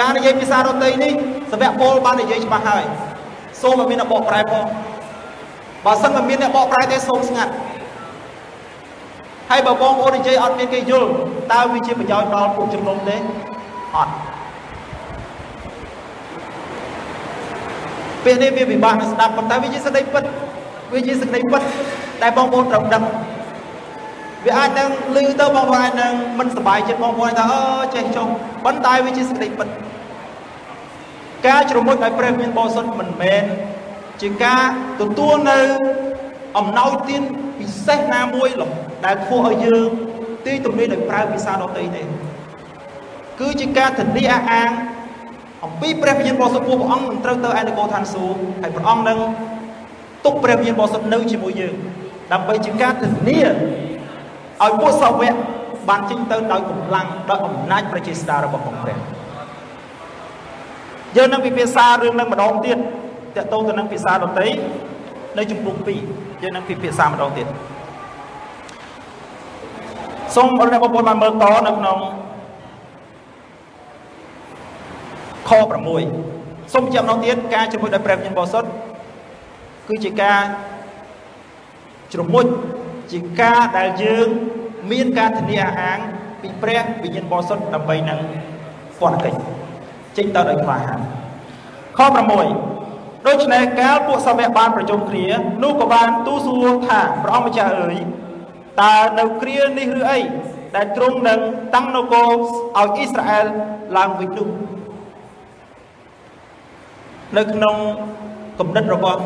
ការនិយាយភាសាដទៃនេះសវៈពលបាននិយាយច្បាស់ហើយ សូមឲ្យមានអ្នកបកប្រែផងបើសិនមិនមានអ្នកបកប្រែទេសូមស្ងាត់ហើយបើបងប្អូននិយាយអត់មានគេយល់តើវាជាប្រយោជន៍ដល់ពួកជំនុំទេអត់ពេលនេះវាពិបាកនឹងស្ដាប់ប៉ុន្តែវាជាសេចក្តីពិតវាជាសេចក្តីពិតដែលបងប្អូនត្រូវដឹងវាអាចនឹងឮទៅបងប្អូនអាចនឹងមិនសប្បាយចិត្តបងប្អូនថាអឺចេះចុះប៉ុន្តែវាជាសេចក្តីពិត ការជ្រមុជដោយព្រះវិញ្ញាណបរិសុទ្ធមិនមែនជាការទទួលនៅអំណោយទានពិសេសណាមួយដែលធ្វើឲ្យយើងទីទំនេរដោយប្រើភាសាដទៃទេគឺជាការធានាអះអាងអំពីព្រះវិញ្ញាណបរិសុទ្ធពួកព្រះអង្គនឹងត្រូវទៅឯនគរឋានសួគ៌ហើយព្រះអង្គនឹងទុកព្រះវិញ្ញាណបរិសុទ្ធនៅជាមួយយើងដើម្បីជាការធានាឲ្យពួកសាវកបានចេញទៅដោយកម្លាំងដោយអំណាចប្រជាស្ដាររបស់ព្រះ យើងនឹងពិភាក្សារឿងនឹងម្ដងទៀតតកតងទៅនឹងភាសាដទៃនៅជំពូក2យើងនឹងពិភាក្សាម្ដងទៀតសូមអរគុណបងប្អូនបានមើលតនៅក្នុងខ6សូមចាំម្ដងទៀតការជាមួយដោយព្រះវិញ្ញាណបរិសុទ្ធគឺជាការជ្រមុជជាការដែលយើង មានការធានាអាហាងពីព្រះវិញ្ញាណបរិសុទ្ធដើម្បីនឹងពន្ធកិច្ច ចេញទៅដោយក្លាហានខ6ដូច្នេះកាលពួកសាវកបានប្រជុំគ្នានោះក៏បានទូសួរថាព្រះអង្គម្ចាស់អើយតើនៅគ្រានេះឬអីដែលទ្រង់នឹងតាំងនគរឲ្យអ៊ីស្រាអែលឡើងវិញនោះនៅក្នុងគំនិតរបស់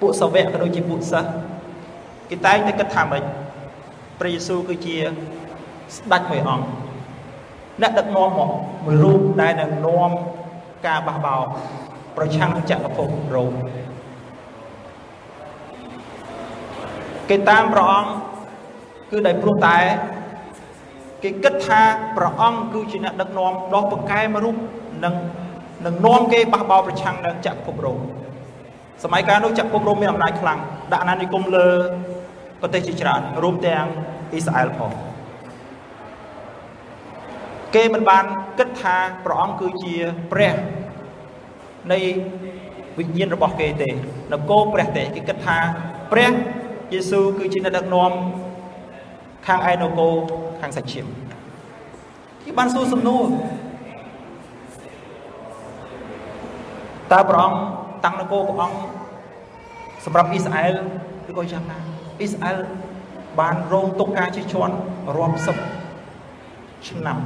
ពួកសាវកក៏ដូចជាពួកសិស្សគេតែងតែគិតថាម៉េចព្រះយេស៊ូវគឺជាស្ដេចមួយអង្គ អ្នកដឹកនាំមកមួយរូបដែលនឹងនាំការបះបោរប្រឆាំងចក្រភពរ៉ូមគេតាមព្រះអង្គគឺដោយព្រោះតែគេគិតថាព្រះអង្គគឺជាអ្នកដឹកនាំដ៏ពូកែមួយរូបនឹងនឹងនាំគេបះបោរប្រឆាំងនឹងចក្រភពរ៉ូមសម័យកាលនោះចក្រភពរ៉ូមមានអំណាចខ្លាំងដាក់អាណានិគមលើប្រទេសជាច្រើនរួមទាំងអ៊ីស្រាអែលផង គេមិនបានគិតថាព្រះអង្គគឺជាព្រះនៃវិញ្ញាណរបស់គេទេនគរព្រះទេគេគិតថាព្រះយេស៊ូវគឺជាអ្នកដឹកនាំខាងឯនគរខាងសាច់ឈាមគេបានសួរសំណួរតើព្រះអង្គតាំងនគរព្រះអង្គសម្រាប់អ៊ីស្រាអែលឬក៏យ៉ាងណាអ៊ីស្រាអែលបានរងទុកការជិះជាន់រាប់សិបឆ្នាំ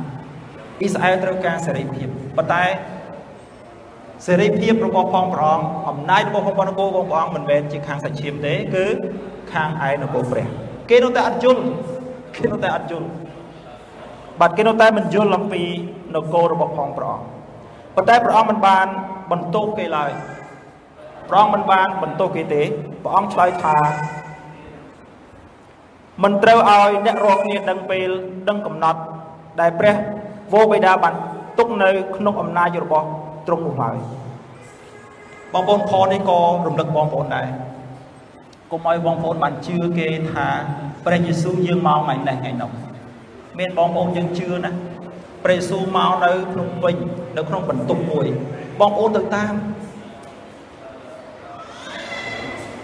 អ៊ីស្រាអែលត្រូវការសេរីភាពប៉ុន្តែសេរីភាពរបស់ផងព្រះអង្គអំណាចរបស់ផងនគររបស់ព្រះអង្គមិនមែនជាខាងសាច់ឈាមទេគឺខាងឯនគរព្រះគេនៅតែអត់យល់គេនៅតែអត់យល់បាទគេនៅតែមិនយល់អំពីនគររបស់ផងព្រះអង្គប៉ុន្តែព្រះអង្គមិនបានបន្ទោសគេឡើយព្រះអង្គមិនបានបន្ទោសគេទេព្រះអង្គឆ្លើយថាមិនត្រូវឲ្យអ្នករកគ្នាដឹងពេលដឹងកំណត់ដែលព្រះ វរបិតាបានទុកនៅ ក្នុងអំណាចរបស់ទ្រង់នោះហើយបងប្អូនខនេះក៏រំលឹកបងប្អូនដែរកុំឲ្យបងប្អូនបានជឿគេថាព្រះយេស៊ូវយើងមកថ្ងៃនេះថ្ងៃនោះមានបងប្អូនយើងជឿណាព្រះយេស៊ូវមកនៅភ្នំពេញនៅក្នុងបន្ទប់មួយ បងប្អូនទៅតាម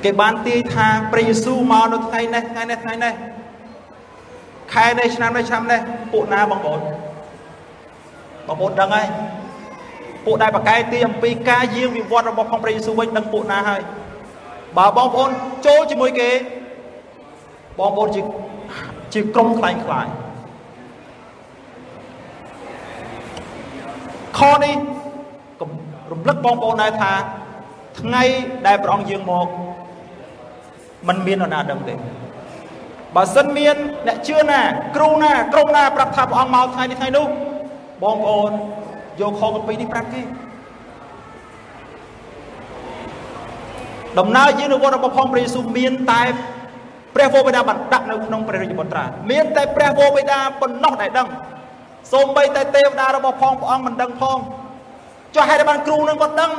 គេបានទាយថាព្រះយេស៊ូវមកនៅថ្ងៃនេះថ្ងៃនេះថ្ងៃនេះខែនេះឆ្នាំនេះឆ្នាំនេះពួកណាបងប្អូន បងប្អូនដឹងហើយពួកដែលប្រកែកទីអំពីការយាងវិវត្តរបស់ផងព្រះយេស៊ូវវិញដឹងពួកណាហើយបើបងប្អូនចូលជាមួយគេបងប្អូនជាជាក្រុមខ្លាញ់ខ្លាយខនេះរំលឹកបងប្អូនដែរថា ថ្ងៃដែលព្រះអង្គយាងមកมันមាននរណាដឹងទេបើសិនមានអ្នកជឿណាគ្រូណាក្រុមណាប្រាប់ថាព្រះអង្គមកថ្ងៃនេះថ្ងៃនោះ បងប្អូនយកខកពីនេះប្រាប់គេដំណើរយាងនៅវត្តរបស់ផងព្រះយេស៊ូវមានតែព្រះវរបិតាបានដាក់នៅក្នុងព្រះរាជបុត្រាមានតែព្រះវរបិតាប៉ុណ្ណោះដែលដឹងសូម្បីតែទេវតារបស់ផងព្រះអង្គមិនដឹងផងចុះហេតុតែបានគ្រូនឹងគាត់ដឹង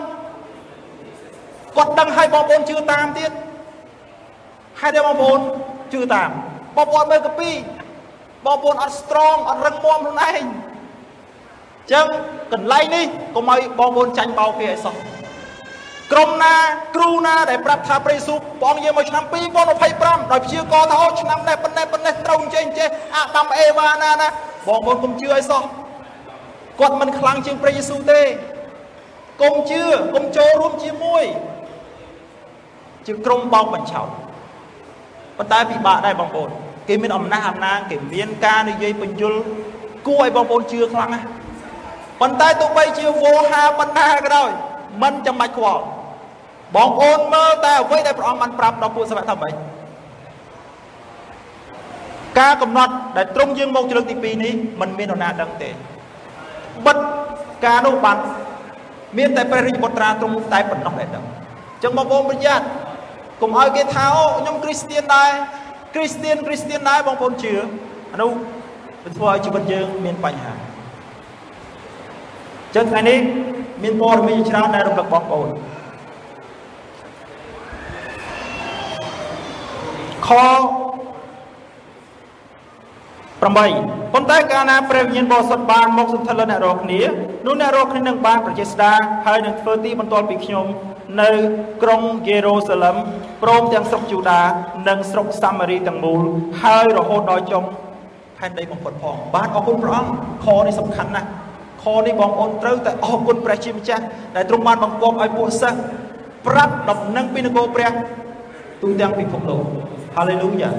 គាត់ដឹងឲ្យបងប្អូនជឿតាមទៀតហេតុតែបងប្អូនជឿតាមបងប្អូនមើលកាពីបងប្អូនអត់ strong អត់រឹងមាំខ្លួនឯងអញ្ចឹងកន្លែងនេះកុំឲ្យបងប្អូនចាញ់បោកគេឲ្យសោះក្រុមណាគ្រូណាដែលប្រាប់ថាព្រះយេស៊ូវព្រះអង្គយាងមកឆ្នាំ2025ដោយព្យាករថាអូឆ្នាំនេះប៉ុណ្ណេះប៉ុណ្ណេះត្រូវចេះចេះអាដាមអេវ៉ាណាណាបងប្អូនកុំជឿឲ្យសោះគាត់មិនខ្លាំងជាងព្រះយេស៊ូវទេកុំជឿកុំចូលរួមជាមួយ ជាក្រុមបោកបញ្ឆោតប៉ុន្តែពិបាកដែរបងប្អូនគេមានអំណះអំណាងគេមានការនិយាយបញ្យលគួរឲ្យបងប្អូនជឿខ្លាំងណាស់ ប៉ុន្តែទោះបីជាវោហាបណ្ដាក៏ដោយមិនចាំបាច់ខ្វល់បងប្អូនមើលតែអ្វីដែលព្រះអង្គបានប្រាប់ដល់ពួកសាវកថាម៉េចការកំណត់ដែលត្រង់យើងមកជ្រើសទី2នេះมันមាននរណាដឹងទេបិទការនោះបានមានតែព្រះរាជបុត្រាទ្រង់តែប៉ុណ្ណោះដែលដឹងអញ្ចឹងបងប្អូនប្រយ័ត្នកុំឲ្យគេថាអូខ្ញុំគ្រីស្ទៀនដែរគ្រីស្ទៀនគ្រីស្ទៀនដែរបងប្អូនជឿអានោះវាធ្វើឲ្យជីវិតយើងមានបញ្ហា ចឹងថ្ងៃនេះមានព័ត៌មានច្រើនដែលរំលឹកបងប្អូនខ8ប៉ុន្តែកាលណាព្រះវិញ្ញាណបរិសុទ្ធបានមកសន្ធិលអ្នករាល់គ្នានោះអ្នករាល់គ្នានឹងបានប្រជេស្តាហើយនឹងធ្វើទីបន្ទាល់ពីខ្ញុំនៅក្រុងយេរូសាឡឹមព្រមទាំងស្រុកយូដានិងស្រុកសាមារីទាំងមូលហើយរហូតដល់ចុងផែនដីបំផុតផងបាទអរគុណព្រះអង្គខនេះសំខាន់ណាស់ ខនេះបងប្អូនត្រូវតែអរគុណព្រះជាម្ចាស់ដែលទ្រង់បានបង្គាប់ឲ្យពួកសិស្សប្រាប់ដំណឹងពីនគរព្រះទូទាំងពិភពលោកហាឡេលូយ៉ា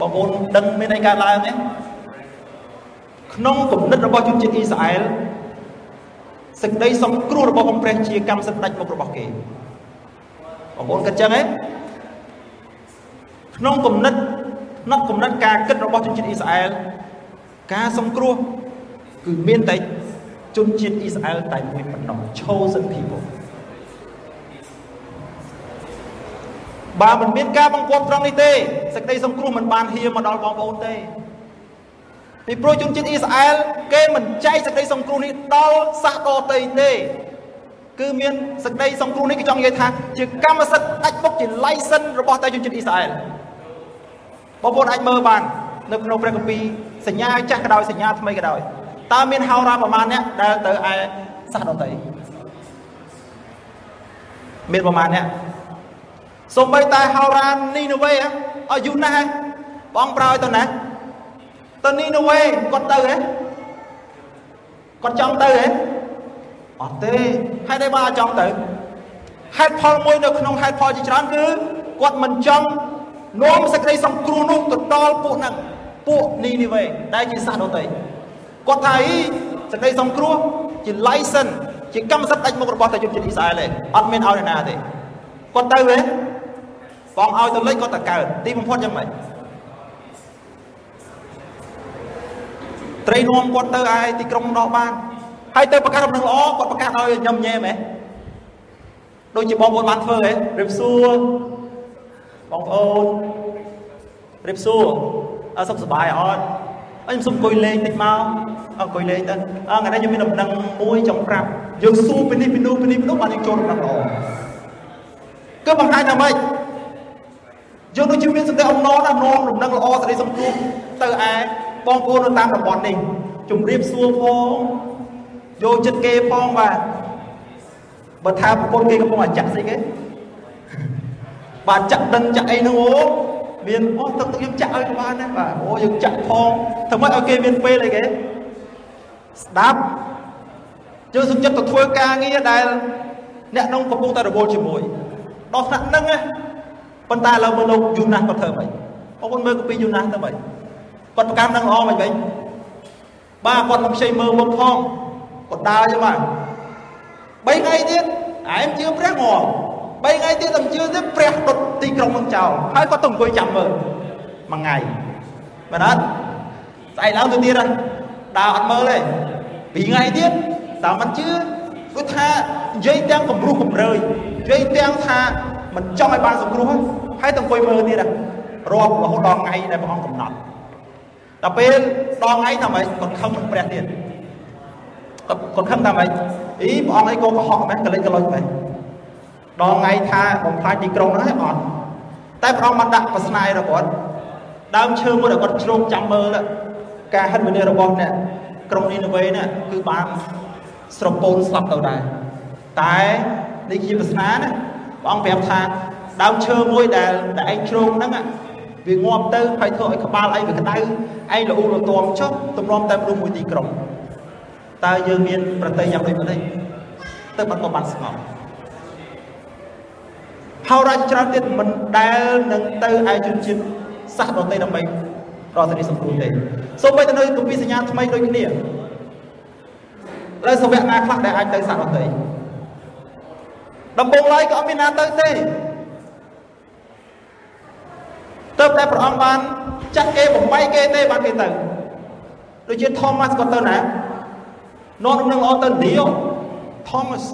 បងប្អូនដឹងមានអីកើតឡើងទេក្នុងគំនិតរបស់ជនជាតិអ៊ីស្រាអែលសេចក្តីសង្គ្រោះរបស់ ông ព្រះ ជាកម្មសិទ្ធិដាច់មុខរបស់គេបងប្អូនគិតចឹងទេក្នុងគំនិតក្នុងគំនិតការគិតរបស់ជនជាតិអ៊ីស្រាអែលការសង្គ្រោះ គឺមានតែជនជាតិអ៊ីស្រាអែលតែមួយប៉ុណ្ណោះ chosen people បើមិនមានការបង្គាប់ត្រង់នេះទេសេចក្តីសង្គ្រោះមិនបានហៀមកដល់បងប្អូនទេពីព្រោះជនជាតិអ៊ីស្រាអែលគេមិនចែកសេចក្តីសង្គ្រោះនេះដល់សាសដទៃទេគឺមានសេចក្តីសង្គ្រោះនេះគេចង់និយាយថាជាកម្មសិទ្ធិដាច់មុខជា license របស់តែជនជាតិអ៊ីស្រាអែលបងប្អូនអាចមើលបាននៅក្នុងព្រះគម្ពីរសញ្ញាចាស់ក៏ដោយសញ្ញាថ្មីក៏ដោយ តើមានហោរាប្រមាណអ្នកដែលទៅឯសាសដទៃមានប្រមាណអ្នកសូម្បីតែហោរានីណូវេឲ្យយូរណាស់បងប្រើឲ្យទៅណាទៅនីណូវេគាត់ទៅហ៎គាត់ចង់ទៅហ៎អត់ទេហេតុអីបានអត់ចង់ទៅហេតុផលមួយនៅក្នុងហេតុផលជាច្រើនគឺគាត់មិនចង់នាំសេចក្តីសង្គ្រោះនោះទៅដល់ពួកហ្នឹងពួកនីនីវេដែលជាសាសដទៃ គាត់ថាអីសេចក្តីសង្គ្រោះជា license ជាកម្មសិទ្ធិដាច់មុខរបស់តែជនជាតិអ៊ីស្រាអែលទេអត់មានឲ្យអ្នកណាទេគាត់ទៅទេបងឲ្យទៅលេចគាត់តែកើតទីបំផុតយ៉ាងម៉េចត្រីនាំគាត់ទៅឯទីក្រុងដោះបានហើយទៅប្រកាសដំណឹងល្អគាត់ប្រកាសឲ្យញឹមញែមហ៎ដូចជាបងប្អូនបានធ្វើហ៎រៀបសួរបងប្អូនរៀបសួរអើសុខសប្បាយអត់ អញសុំអង្គុយលេងតិចមកអង្គុយលេងទៅអើថ្ងៃនេះខ្ញុំមានដំណឹងមួយចង់ប្រាប់យើងសួរពីនេះពីនោះពីនេះពីនោះបានយើងចូលដំណឹងល្អគឺបង្ហាញថាម៉េចយើងដូចជាមានសន្តិអំណរណាស់នាំដំណឹងល្អសេរីសង្គ្រោះទៅឯបងប្អូននៅតាមតំបន់នេះជំរាបសួរផងយកចិត្តគេផងបាទបើថាប្រពន្ធគេកំពុងអាចាក់ស្អីគេបាទចាក់ដឹងចាក់អីហ្នឹងអូ មានអូទឹកទឹកយើងចាក់ឲ្យក៏បានដែរបាទអូយើងចាក់ផងធ្វើម៉េចឲ្យគេមានពេលអីគេស្ដាប់យើងសុខចិត្តទៅធ្វើការងារដែលអ្នកនងកំពុងតែរវល់ជាមួយដល់ថ្នាក់ហ្នឹងណាប៉ុន្តែឥឡូវមើលលោកយូណាស់គាត់ធ្វើម៉េចបងប្អូនមើលកពីយូណាស់ទៅម៉េចគាត់ប្រកាន់នឹងល្អមិនវិញបាទគាត់មិនខ្ចីមើលមុខផងគាត់ដើរចឹងបាទ3ថ្ងៃទៀតឯងជឿព្រះងល់ 3ថ្ងៃទៀតតែជឿទៀតព្រះដុតទីក្រុងនឹងចោលហើយគាត់ទៅអង្គុយចាំមើលមួយថ្ងៃមែនអត់ស្អែកឡើងទៅទៀតដើរអត់មើលទេ2ថ្ងៃទៀតតើមិនជឿគាត់ថានិយាយទាំងគំរោះគំរើយនិយាយទាំងថាមិនចង់ឲ្យបានសង្គ្រោះហើយទៅអង្គុយមើលទៀតរាប់រហូតដល់ថ្ងៃដែលព្រះអង្គកំណត់ដល់ពេលដល់ថ្ងៃថាម៉េចគាត់ខឹងនឹងព្រះទៀតគាត់ខឹងថាម៉េចអីព្រះអង្គអីក៏កុហកម៉េចកលិចកលុចម៉េច ដល់ថ្ងៃថាបំផ្លាញទីក្រុងហ្នឹងឯងអត់តែព្រះអង្គបានដាក់ប្រស្នាយរបស់គាត់ដើមឈើមួយដែលគាត់ជ្រោកចាំមើលការហិនវិនិច្ឆ័យរបស់អ្នកក្រុងនីណូវេនេះគឺបានស្រពោនស្លាប់ទៅដែរតែនេះជាប្រស្នាណាព្រះអង្គប្រាប់ថាដើមឈើមួយដែលដែលឯងជ្រោកហ្នឹងវាងាប់ទៅហើយធ្វើឲ្យក្បាលឯងវាក្តៅឯងលូលទាំចុះទម្រាំតែមនុស្សមួយទីក្រុងតើយើងមានប្រតិយ៉ាងដូចម្ដេចទៅបាត់ក៏បានស្ងប់ ហើយរាជច្រើនទៀតមិនដែលនឹងទៅឯជនជាតិសាសដទៃដើម្បីរកសេរីសង្គ្រោះទេសូម្បីតែនៅគម្ពីរសញ្ញាថ្មីដូចគ្នាលើសវៈណាខ្លះដែលអាចទៅសាសដទៃដំបងឡើយក៏អត់មានណាទៅទេទៅតែព្រះអង្គបានចាត់គេបំបីគេទេបានគេទៅដូចជា Thomas ក៏ទៅណានាំនឹងអត់ទៅឥណ្ឌា Thomas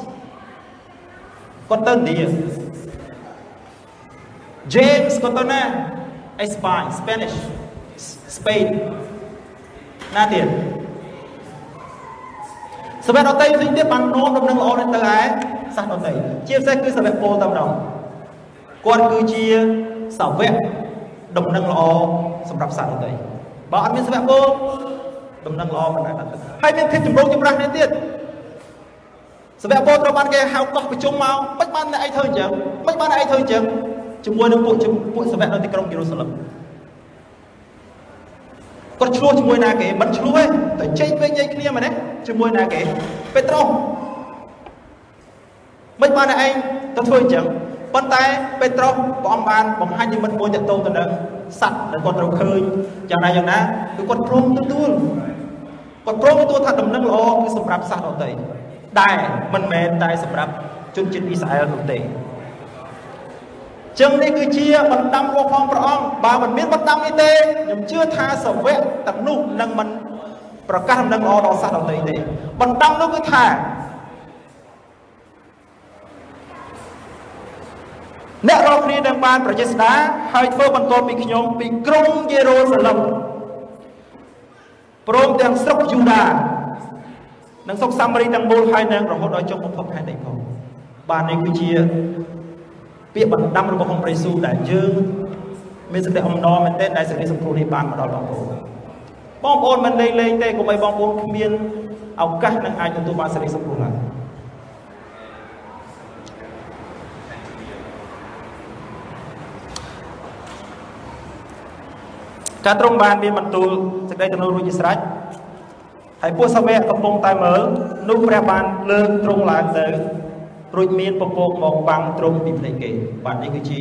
គាត់ទៅឥណ្ឌា James ក៏ទៅណាអេស្ប៉ាញ Spanish Spain ណាទៀតសវៈដតីផ្សេងទៀតបាននាំដំណឹងល្អនេះទៅឯសាសដតីជាពិសេសគឺសវៈពលតែម្ដងគាត់គឺជាសវៈដំណឹងល្អសម្រាប់សាសដតីបើអត់មានសវៈពលដំណឹងល្អមិនដែរហើយមានភាពចម្រុងចម្រាស់នេះទៀតសវៈពលត្រូវបានគេហៅកោះប្រជុំមកមិនបានអ្នកឯងធ្វើអញ្ចឹងមិនបានអ្នកឯងធ្វើអញ្ចឹង ជាមួយនឹងពួកពួកសវៈនៅទីក្រុងយេរូសាឡឹមគាត់ឆ្លោះជាមួយណាគេមិនឆ្លោះទេតែជែកវិញញ៉ៃគ្នាមែនទេជាមួយណាគេពេត្រុសមិនបានឯងទៅធ្វើអញ្ចឹងប៉ុន្តែពេត្រុសព្រះអង្គបានបង្ហាញនិមិត្តមួយទៅទៅនឹងសត្វដែលគាត់ត្រូវឃើញយ៉ាងណាយ៉ាងណាគឺគាត់ព្រមទទួលគាត់ព្រមទទួលថាដំណឹងល្អគឺសម្រាប់សត្វដទៃតែមិនមែនតែសម្រាប់ជនជាតិអ៊ីស្រាអែលនោះទេ ចឹងនេះគឺជាបណ្ដាំរបស់ផងព្រះអង្គបើមិនមានបណ្ដាំនេះទេខ្ញុំជឿថាសាវកទាំងនោះនឹងមិនប្រកាសដំណឹងល្អដល់សាសដទៃទេបណ្ដាំនោះគឺថាអ្នករាល់គ្នានឹងបានប្រជេស្តាហើយធ្វើបន្ទាប់ពីខ្ញុំពីក្រុងយេរូសាឡឹមព្រមទាំងស្រុកយូដានិងស្រុកសាមារីទាំងមូលហើយនឹងរហូតដល់ចុងបំផុតផែនដីផងបាទនេះគឺជា ពាក្យបណ្ដាំរបស់ព្រះយេស៊ូវដែលយើងមានសេចក្តីអំណរមែនទែនដែលសេចក្តីសង្គ្រោះនេះបានមកដល់បងប្អូនបងប្អូនមិនលេងលេងទេកុំឲ្យបងប្អូនគ្មានឱកាសនឹងអាចទទួលបានសេចក្តីសង្គ្រោះឡើយការទ្រង់បានមានបន្ទូលសេចក្តីទំនួលរួចជាស្រេចហើយពួកសាវកកំពុងតែមើលនោះព្រះបានលើកទ្រង់ឡើងទៅ រួចមានពពកមកបាំងទ្រង់ពីភ្នែកគេបាទនេះគឺជា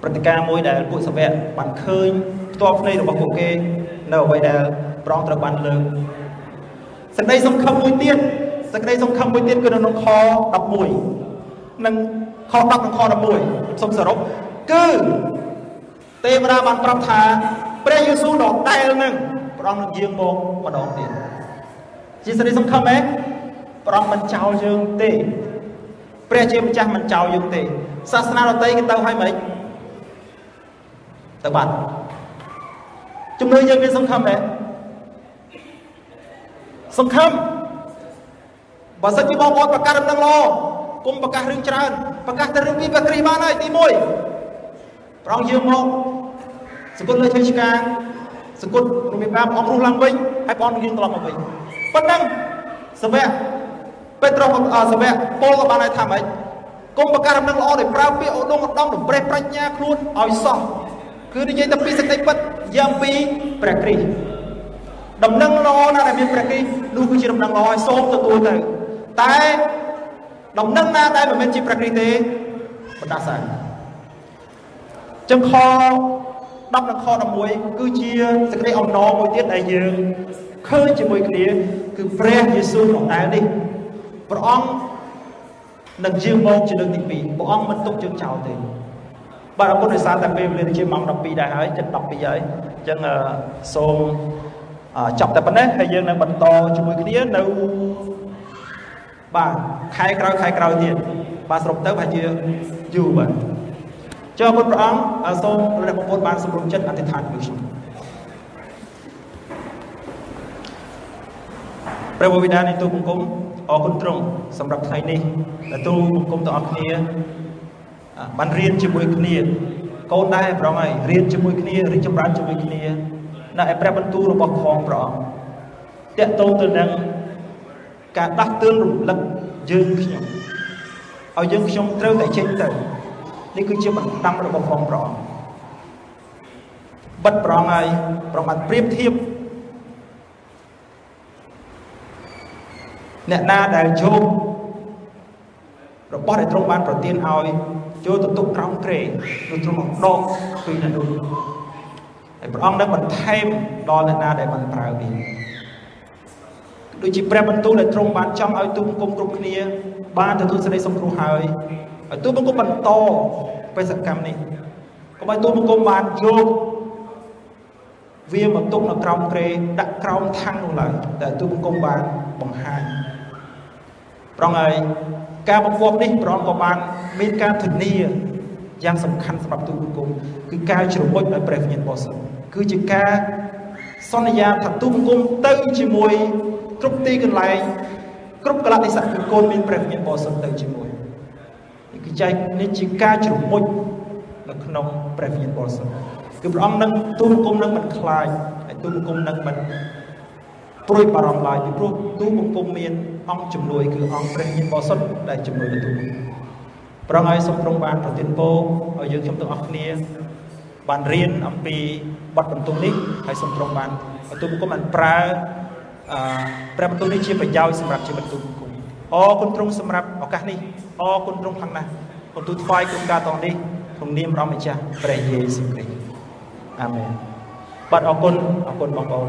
ព្រឹត្តិការណ៍មួយដែលពួកសាវកបានឃើញផ្ទាល់ភ្នែករបស់ពួកគេនៅអ្វីដែលប្រងត្រូវបានលើកសេចក្តីសង្ឃឹមមួយទៀតសេចក្តីសង្ឃឹមមួយទៀតគឺនៅក្នុងខ11និងខ10និងខ11សូមសរុបគឺទេវតាបានប្រាប់ថាព្រះយេស៊ូវដ៏ដែលនឹងព្រះអង្គនឹងយាងមកម្ដងទៀតជាសេចក្តីសង្ឃឹមទេព្រះអង្គមិនចោលយើងទេ ព្រះជាម្ចាស់មិនចោលយើងទេសាសនាដទៃគេទៅឲ្យមិនទៅបាត់ជំនឿយើងមានសង្ឃឹមទេសង្ឃឹមបើសិនជាបងប្អូនប្រកាសដំណឹងល្អគុំប្រកាសរឿងច្រើនប្រកាសតែរឿងពីព្រះគ្រីស្ទបានហើយទី1ប្រងយើងមកសគុណលើឆ្វេងឆ្កាងសគុណរបៀបបានព្រះអង្គរស់ឡើងវិញហើយព្រះអង្គយើងត្រឡប់មកវិញប៉ុណ្ណឹងសវៈ ពេត្រុសសវៈពលក៏បានឲ្យថាម៉េចគុំប្រកាសដំណឹងល្អដោយប្រើពាក្យឧត្តមឧត្តមតម្រេះប្រាជ្ញាខ្លួនឲ្យសោះគឺនិយាយទៅពីសេចក្តីពិតយ៉ាងពីព្រះគ្រីស្ទដំណឹងល្អណាស់ដែលមានព្រះគ្រីស្ទនោះគឺជាដំណឹងល្អឲ្យសូមទទួលទៅតែដំណឹងណាដែលមិនមែនជាព្រះគ្រីស្ទទេបណ្ដាសាចឹងខ10និងខ11គឺជាសេចក្តីអំណរមួយទៀតដែលយើងឃើញជាមួយគ្នាគឺព្រះយេស៊ូវដដែលនេះ ព្រះអង្គនឹងជើងមកជាលើកទី2ព្រះអង្គមិនទុកជើងចោលទេបាទអរគុណដោយសារតែពេលវេលាជាម៉ោង12ដែរហើយជិត12ហើយអញ្ចឹងសូមចប់តែប៉ុណ្ណេះហើយយើងនឹងបន្តជាមួយគ្នានៅបាទខែក្រោយខែក្រោយទៀតបាទសរុបទៅប្រហែលជាយូរបាទចុះអរគុណព្រះអង្គសូមព្រះអ្នកប្រពន្ធបានសម្រុំចិត្តអធិដ្ឋានជាមួយខ្ញុំព្រះបិតានៃទូបង្គំ អរគុណទ្រង់សម្រាប់ថ្ងៃនេះដែលទូបង្គំទាំងអស់គ្នាបានរៀនជាមួយគ្នាកូនដែរប្រងហើយរៀនជាមួយគ្នារីកចម្រើនជាមួយគ្នានៅឯព្រះបន្ទូលរបស់ផងព្រះអង្គតកតងទៅនឹងការដាស់តឿនរំលឹកយើងខ្ញុំឲ្យយើងខ្ញុំត្រូវតែចេញទៅនេះគឺជាបណ្ដាំរបស់ផងព្រះអង្គបិទប្រងហើយប្រងបានប្រៀបធៀប អ្នកណាដែលជោគរបស់ដែលទ្រង់បានប្រទានឲ្យចូលទៅទុកក្រោមគ្រែនោះទ្រង់នឹងដកពីនៅនោះហើយព្រះអង្គនឹងបន្ថែមដល់អ្នកណាដែលបានប្រើវាដូចជាព្រះបន្ទូលដែលទ្រង់បានចង់ឲ្យទូបង្គំគ្រប់គ្នា បានទទួលសេចក្តីសង្គ្រោះហើយឲ្យទូបង្គំបន្តបេសកកម្មនេះកុំឲ្យទូបង្គំបានយកវាមកទុកនៅក្រោមគ្រែដាក់ក្រោមថាំងនោះឡើយតែទូបង្គំបានបង្ហាញ ប្រងហើយការបង្គាប់នេះព្រះអង្គក៏បានមានការធានាយ៉ាងសំខាន់សម្រាប់ទូបង្គំគឺការជ្រមុជដោយព្រះវិញ្ញាណបរិសុទ្ធគឺជាការសន្យាថាទូបង្គំទៅជាមួយគ្រប់ទីកន្លែងគ្រប់កលៈទេសៈគឺកូនមានព្រះវិញ្ញាណបរិសុទ្ធទៅជាមួយនេះគឺចែកនេះជាការជ្រមុជនៅក្នុងព្រះវិញ្ញាណបរិសុទ្ធគឺព្រះអង្គនឹងទូបង្គំនឹងមិនខ្លាចហើយទូបង្គំនឹងមិនព្រួយបារម្ភឡើយពីព្រោះទូបង្គំមាន អង្គជំនួយគឺអង្គព្រះញាណបរិសុទ្ធដែលជំនួយទៅទូប្រងឲ្យសូមប្រងបានប្រទានពរឲ្យយើងខ្ញុំទាំងអស់គ្នាបានរៀនអំពីបទបន្ទូលនេះហើយសូមប្រងបានឲ្យទូបង្គំបានប្រើអឺព្រះបន្ទូលនេះជាប្រយោជន៍សម្រាប់ជីវិតទូបង្គំអរគុណទ្រង់សម្រាប់ឱកាសនេះអរគុណទ្រង់ខ្លាំងណាស់គុណទូថ្វាយគុំការតនេះក្នុងនាមព្រះម្ចាស់ព្រះយេស៊ូវគ្រីស្ទអាមែនបាទអរគុណអរគុណបងប្អូន